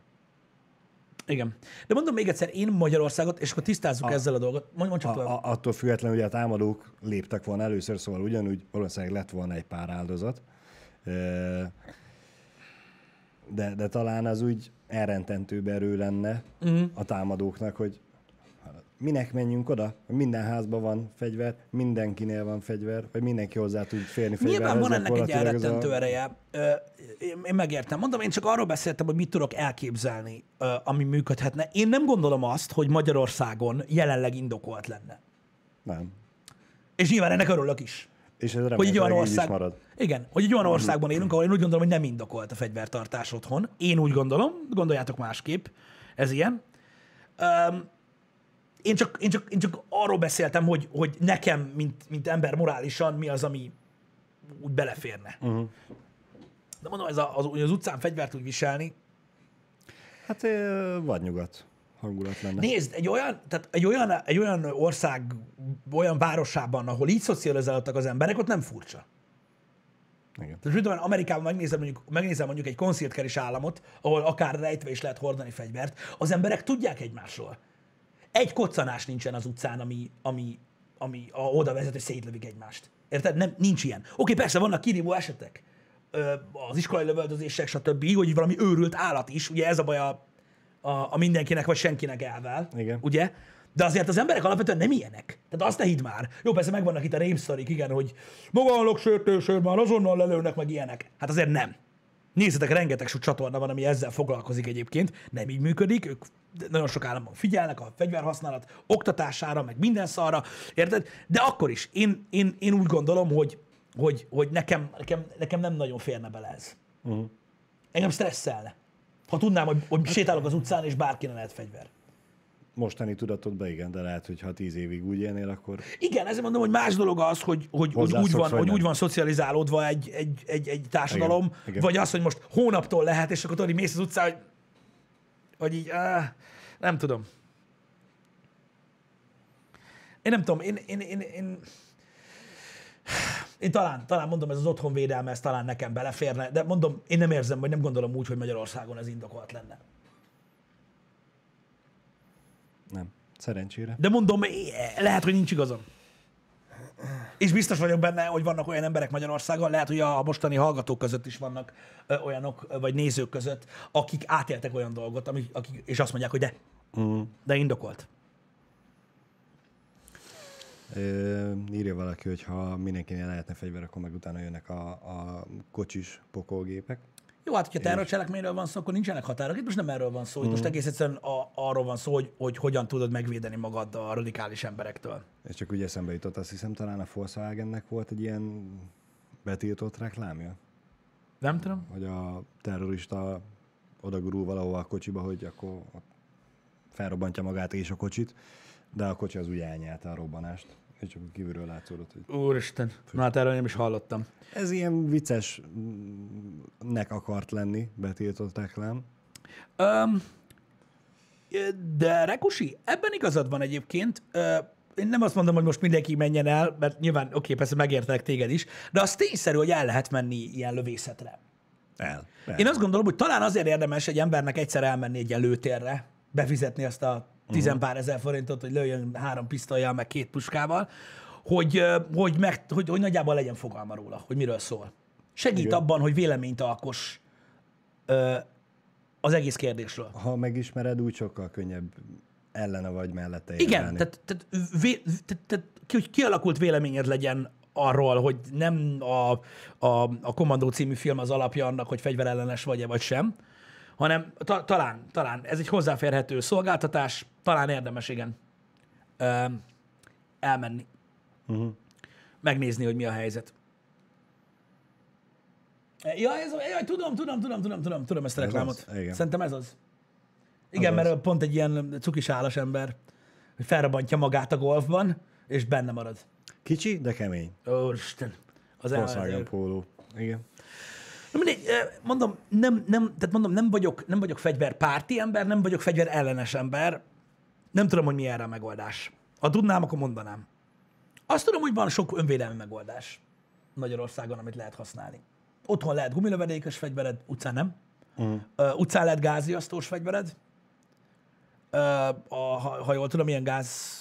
igen. De mondom még egyszer, én Magyarországot, és akkor tisztázzuk ezzel a dolgot. Mondj, mondj csak a, a, attól függetlenül, hogy a támadók léptek volna először, szóval ugyanúgy valószínűleg lett volna egy pár áldozat. De, de talán az úgy elrententőbb erő lenne uh-huh. a támadóknak, hogy minek menjünk oda? Minden házban van fegyver, mindenkinél van fegyver, vagy mindenki hozzá tud férni fegyverhez. Nyilván van ennek egy elrettentő a... ereje. Én, megértem. Mondom, én csak arról beszéltem, hogy mit tudok elképzelni, ami működhetne. Én nem gondolom azt, hogy Magyarországon jelenleg indokolt lenne. Nem. És nyilván ennek örülök is. És ez Hogy egy olyan ország... marad. Igen, hogy egy olyan országban élünk, ahol én úgy gondolom, hogy nem indokolt a fegyvertartás otthon. Én úgy gondolom, gondoljátok másképp. Ez ilyen. Um, én, csak, én, csak, én csak arról beszéltem, hogy, hogy nekem, mint, mint ember morálisan, mi az, ami úgy beleférne. Uh-huh. De mondom, ez a, az, az utcán fegyvert úgy viselni. Hát vagy nyugat hangulat lenne. Nézd, egy olyan, tehát egy olyan, egy olyan ország, olyan városában, ahol így szocializálódtak az emberek, ott nem furcsa. Igen. Tehát tudom, Amerikában megnézem mondjuk, megnézem mondjuk egy konsziltkeris államot, ahol akár rejtve is lehet hordani fegyvert, az emberek tudják egymásról. Egy koccanás nincsen az utcán, ami, ami, ami a, oda vezet, hogy szétlövik egymást. Érted? Nem, nincs ilyen. Oké, persze vannak kirívó esetek, ö, az iskolai lövöldözések, stb., hogy valami őrült állat is, ugye ez a baj a, a, a mindenkinek vagy senkinek elvel. Igen. Ugye? De azért az emberek alapvetően nem ilyenek. Tehát azt ne hidd már. Jó, persze megvannak itt a rémsztorik, igen, hogy magánlok sértősör, már azonnal lelőnek meg ilyenek. Hát azért nem. Nézzetek, rengeteg sok csatorna van, ami ezzel foglalkozik egyébként. Nem így működik, ők nagyon sok államban figyelnek a fegyverhasználat oktatására, meg minden szarra, érted? De akkor is, én, én, én úgy gondolom, hogy, hogy, hogy nekem, nekem, nekem nem nagyon férne bele ez. Uh-huh. Engem stresszelne. Ha tudnám, hogy, hogy sétálok az utcán, és bárkinek lehet fegyver. Mostani tudatodban igen, de lehet, hogy ha tíz évig úgy élnél, akkor Igen, ezért mondom, hogy más dolog az, hogy, hogy, hogy, úgy, van, hogy úgy van szocializálódva egy, egy, egy, egy társadalom, Igen, igen. vagy az, hogy most hónaptól lehet, és akkor tudod, mész az utcán, hogy, hogy így, áh, nem tudom. Én nem tudom, én, én, én, én, én talán, talán mondom, ez az otthonvédelme, ez talán nekem beleférne, de mondom, én nem érzem, vagy nem gondolom úgy, hogy Magyarországon ez indokolt lenne. nem. Szerencsére. De mondom, lehet, hogy nincs igazam. És biztos vagyok benne, hogy vannak olyan emberek Magyarországon, lehet, hogy a mostani hallgatók között is vannak ö, olyanok, vagy nézők között, akik átéltek olyan dolgot, amik, akik, és azt mondják, hogy de, Mm. de indokolt. Ö, írja valaki, hogy ha mindenkinél lehetne fegyver, akkor meg utána jönnek a, a kocsis pokolgépek. Jó, hát, hogyha terrorcselekményről van szó, akkor nincsenek határok. Itt most nem erről van szó, itt most egész egyszerűen a, arról van szó, hogy, hogy hogyan tudod megvédeni magad a radikális emberektől. És csak úgy eszembe jutott, azt hiszem talán a Volkswagennek volt egy ilyen betiltott reklámja, Nem tudom? hogy a terrorista odagurul valahova a kocsiba, hogy akkor felrobbantja magát és a kocsit, de a kocsi az úgy elnyelte a robbanást. És csak kívülről látszódott, hogy Úristen, na hát erről nem is hallottam. ez ilyen viccesnek akart lenni, betiltott reklám. Um, de Rekusi, ebben igazad van egyébként. Én nem azt mondom, hogy most mindenki menjen el, mert nyilván oké, okay, persze megértek téged is, de az tényszerű, hogy el lehet menni ilyen lövészetre. El. el. Én azt gondolom, hogy talán azért érdemes egy embernek egyszer elmenni egy előtérre, befizetni azt a tizenpár ezer forintot, hogy lőjön három pisztolyjal, meg két puskával, hogy, hogy, meg, hogy, hogy nagyjából legyen fogalma róla, hogy miről szól. Segít Igen. abban, hogy véleményt alkos ö, az egész kérdésről. Ha megismered, úgy sokkal könnyebb ellene vagy mellette Igen, érvelni. tehát, tehát, vé, tehát, tehát ki- hogy kialakult véleményed legyen arról, hogy nem a, a, a Kommandó című film az alapja annak, hogy fegyverellenes vagy-e vagy sem, hanem ta, talán, talán ez egy hozzáférhető szolgáltatás, talán érdemes, igen, ö, elmenni. Uh-huh. Megnézni, hogy mi a helyzet. Ja, ez, jaj, tudom, tudom, tudom, tudom, tudom, tudom ezt a Ez reklámot. az, igen. Szerintem ez az. Igen, Az mert pont egy ilyen cukis állas ember, hogy felrabantja magát a golfban, és benne marad. Kicsi, de kemény. Ó, Isten. Az Volkswagen. Igen. Na mindegy, mondom, nem, nem, tehát mondom, nem vagyok, nem vagyok fegyverpárti ember, nem vagyok fegyver ellenes ember. Nem tudom, hogy mi erre a megoldás. Ha tudnám, akkor mondanám. Azt tudom, hogy van sok önvédelmi megoldás Magyarországon, amit lehet használni. Otthon lehet gumilövedékes fegyvered, utcán nem. Uh. Uh, utcán lehet gázriasztós fegyvered. Uh, a, ha, ha jól tudom, ilyen gáz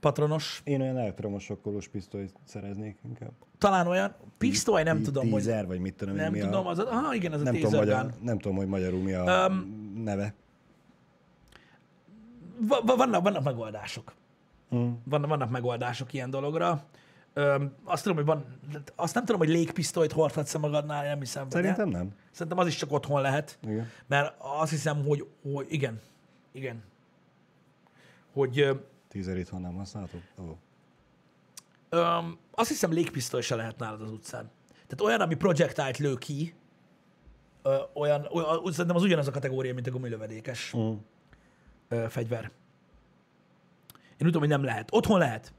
patronos. Én olyan elektromos sokkolós pisztolyt szereznék inkább. Talán olyan. Pisztoly, nem tudom, hogy... Tízer, vagy mit tudom Nem mi tudom, a... az a... Aha, igen, ez a nem, tudom, taser magyar, nem tudom, hogy magyarul mi a um, neve. Va- va- vannak, vannak megoldások. Mm. Vannak, vannak megoldások ilyen dologra. Öm, azt tudom, hogy van, azt nem tudom, hogy légpisztolyt hordhatsz magadnál, nem hiszem. Szerintem ne? nem. Szerintem az is csak otthon lehet. Igen. Mert azt hiszem, hogy, hogy igen, igen. Hogy Tízer itthon nem használható? Ó. öm, azt hiszem légpisztoly se lehet nálad az utcán. Tehát olyan, ami projektált lő ki, ö, olyan, olyan, szerintem az ugyanaz a kategória, mint a gumilövedékes Mm. ö, fegyver. Én úgy tudom, hogy nem lehet. Otthon lehet.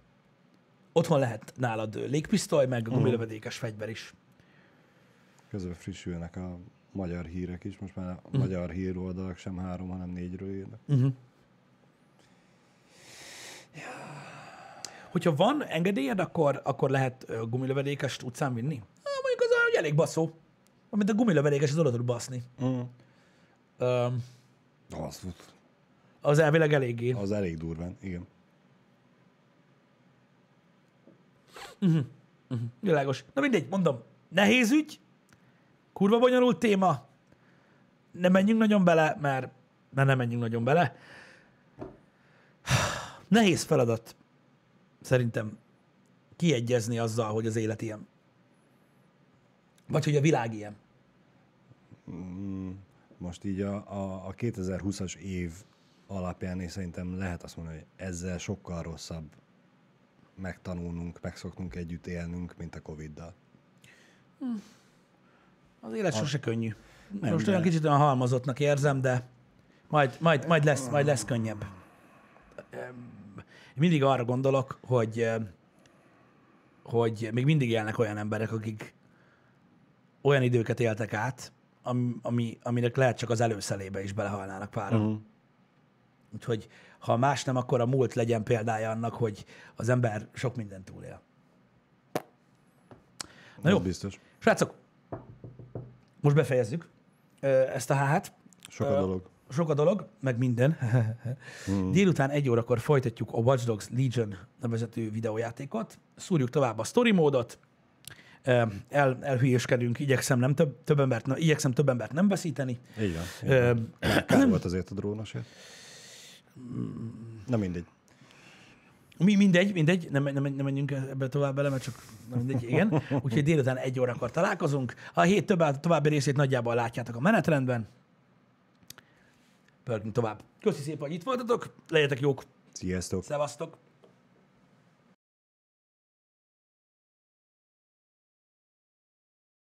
Otthon lehet nálad légpisztoly, meg gumilövedékes fegyver is. Közben frissülnek a magyar hírek is. Most már a magyar híroldalak sem három, hanem négyről írnak. Hogyha van engedélyed, akkor, akkor lehet gumilövedékest utcán vinni? Há, mondjuk az hogy elég baszó. Amit a gumilövedékes, az oda tud baszni. Mm. Öm, Az, az elvileg eléggé. az elég durván, igen. Világos. Na mindegy, mondom, nehéz ügy, kurva bonyolult téma, nem menjünk nagyon bele, mert, mert nem menjünk nagyon bele. Nehéz feladat szerintem kiegyezni azzal, hogy az élet ilyen. Vagy hogy a világ ilyen. Most így a, a, a 2020-as év alapján és szerintem lehet azt mondani, hogy ezzel sokkal rosszabb megtanulnunk, megszoknunk együtt élnünk, mint a Covid-dal. Az élet sose könnyű. Nem, Most de- olyan kicsit olyan halmozottnak érzem, de majd, majd, majd, lesz, majd lesz könnyebb. Mindig arra gondolok, hogy, eh, hogy még mindig élnek olyan emberek, akik olyan időket éltek át, ami, ami, aminek lehet csak az előszelébe is belehalnának páran. Mhm. Uh-huh. Úgyhogy ha más nem, akkor a múlt legyen példája annak, hogy az ember sok mindent túlél. Na jó, biztos. srácok, most befejezzük ö, ezt a HH-t. Sok a dolog. Sok a dolog, meg minden. Délután egy órakor folytatjuk a Watch Dogs Legion nevezetű videójátékot. Szúrjuk tovább a story módot. El, elhülyéskedünk, igyekszem, nem több, több embert, ne- igyekszem több embert nem veszíteni. Így van. Így van. Volt azért a drónosért. Na mindegy. Mi, mindegy, mindegy, nem, nem, nem menjünk ebbe tovább bele, mert csak na mindegy, igen. Úgyhogy délután egy órakor találkozunk. A hét több, további részét nagyjából látjátok a menetrendben. Pörgünk tovább. Köszi szépen, hogy itt voltatok. Legyetek jók. Sziasztok! Szevasztok.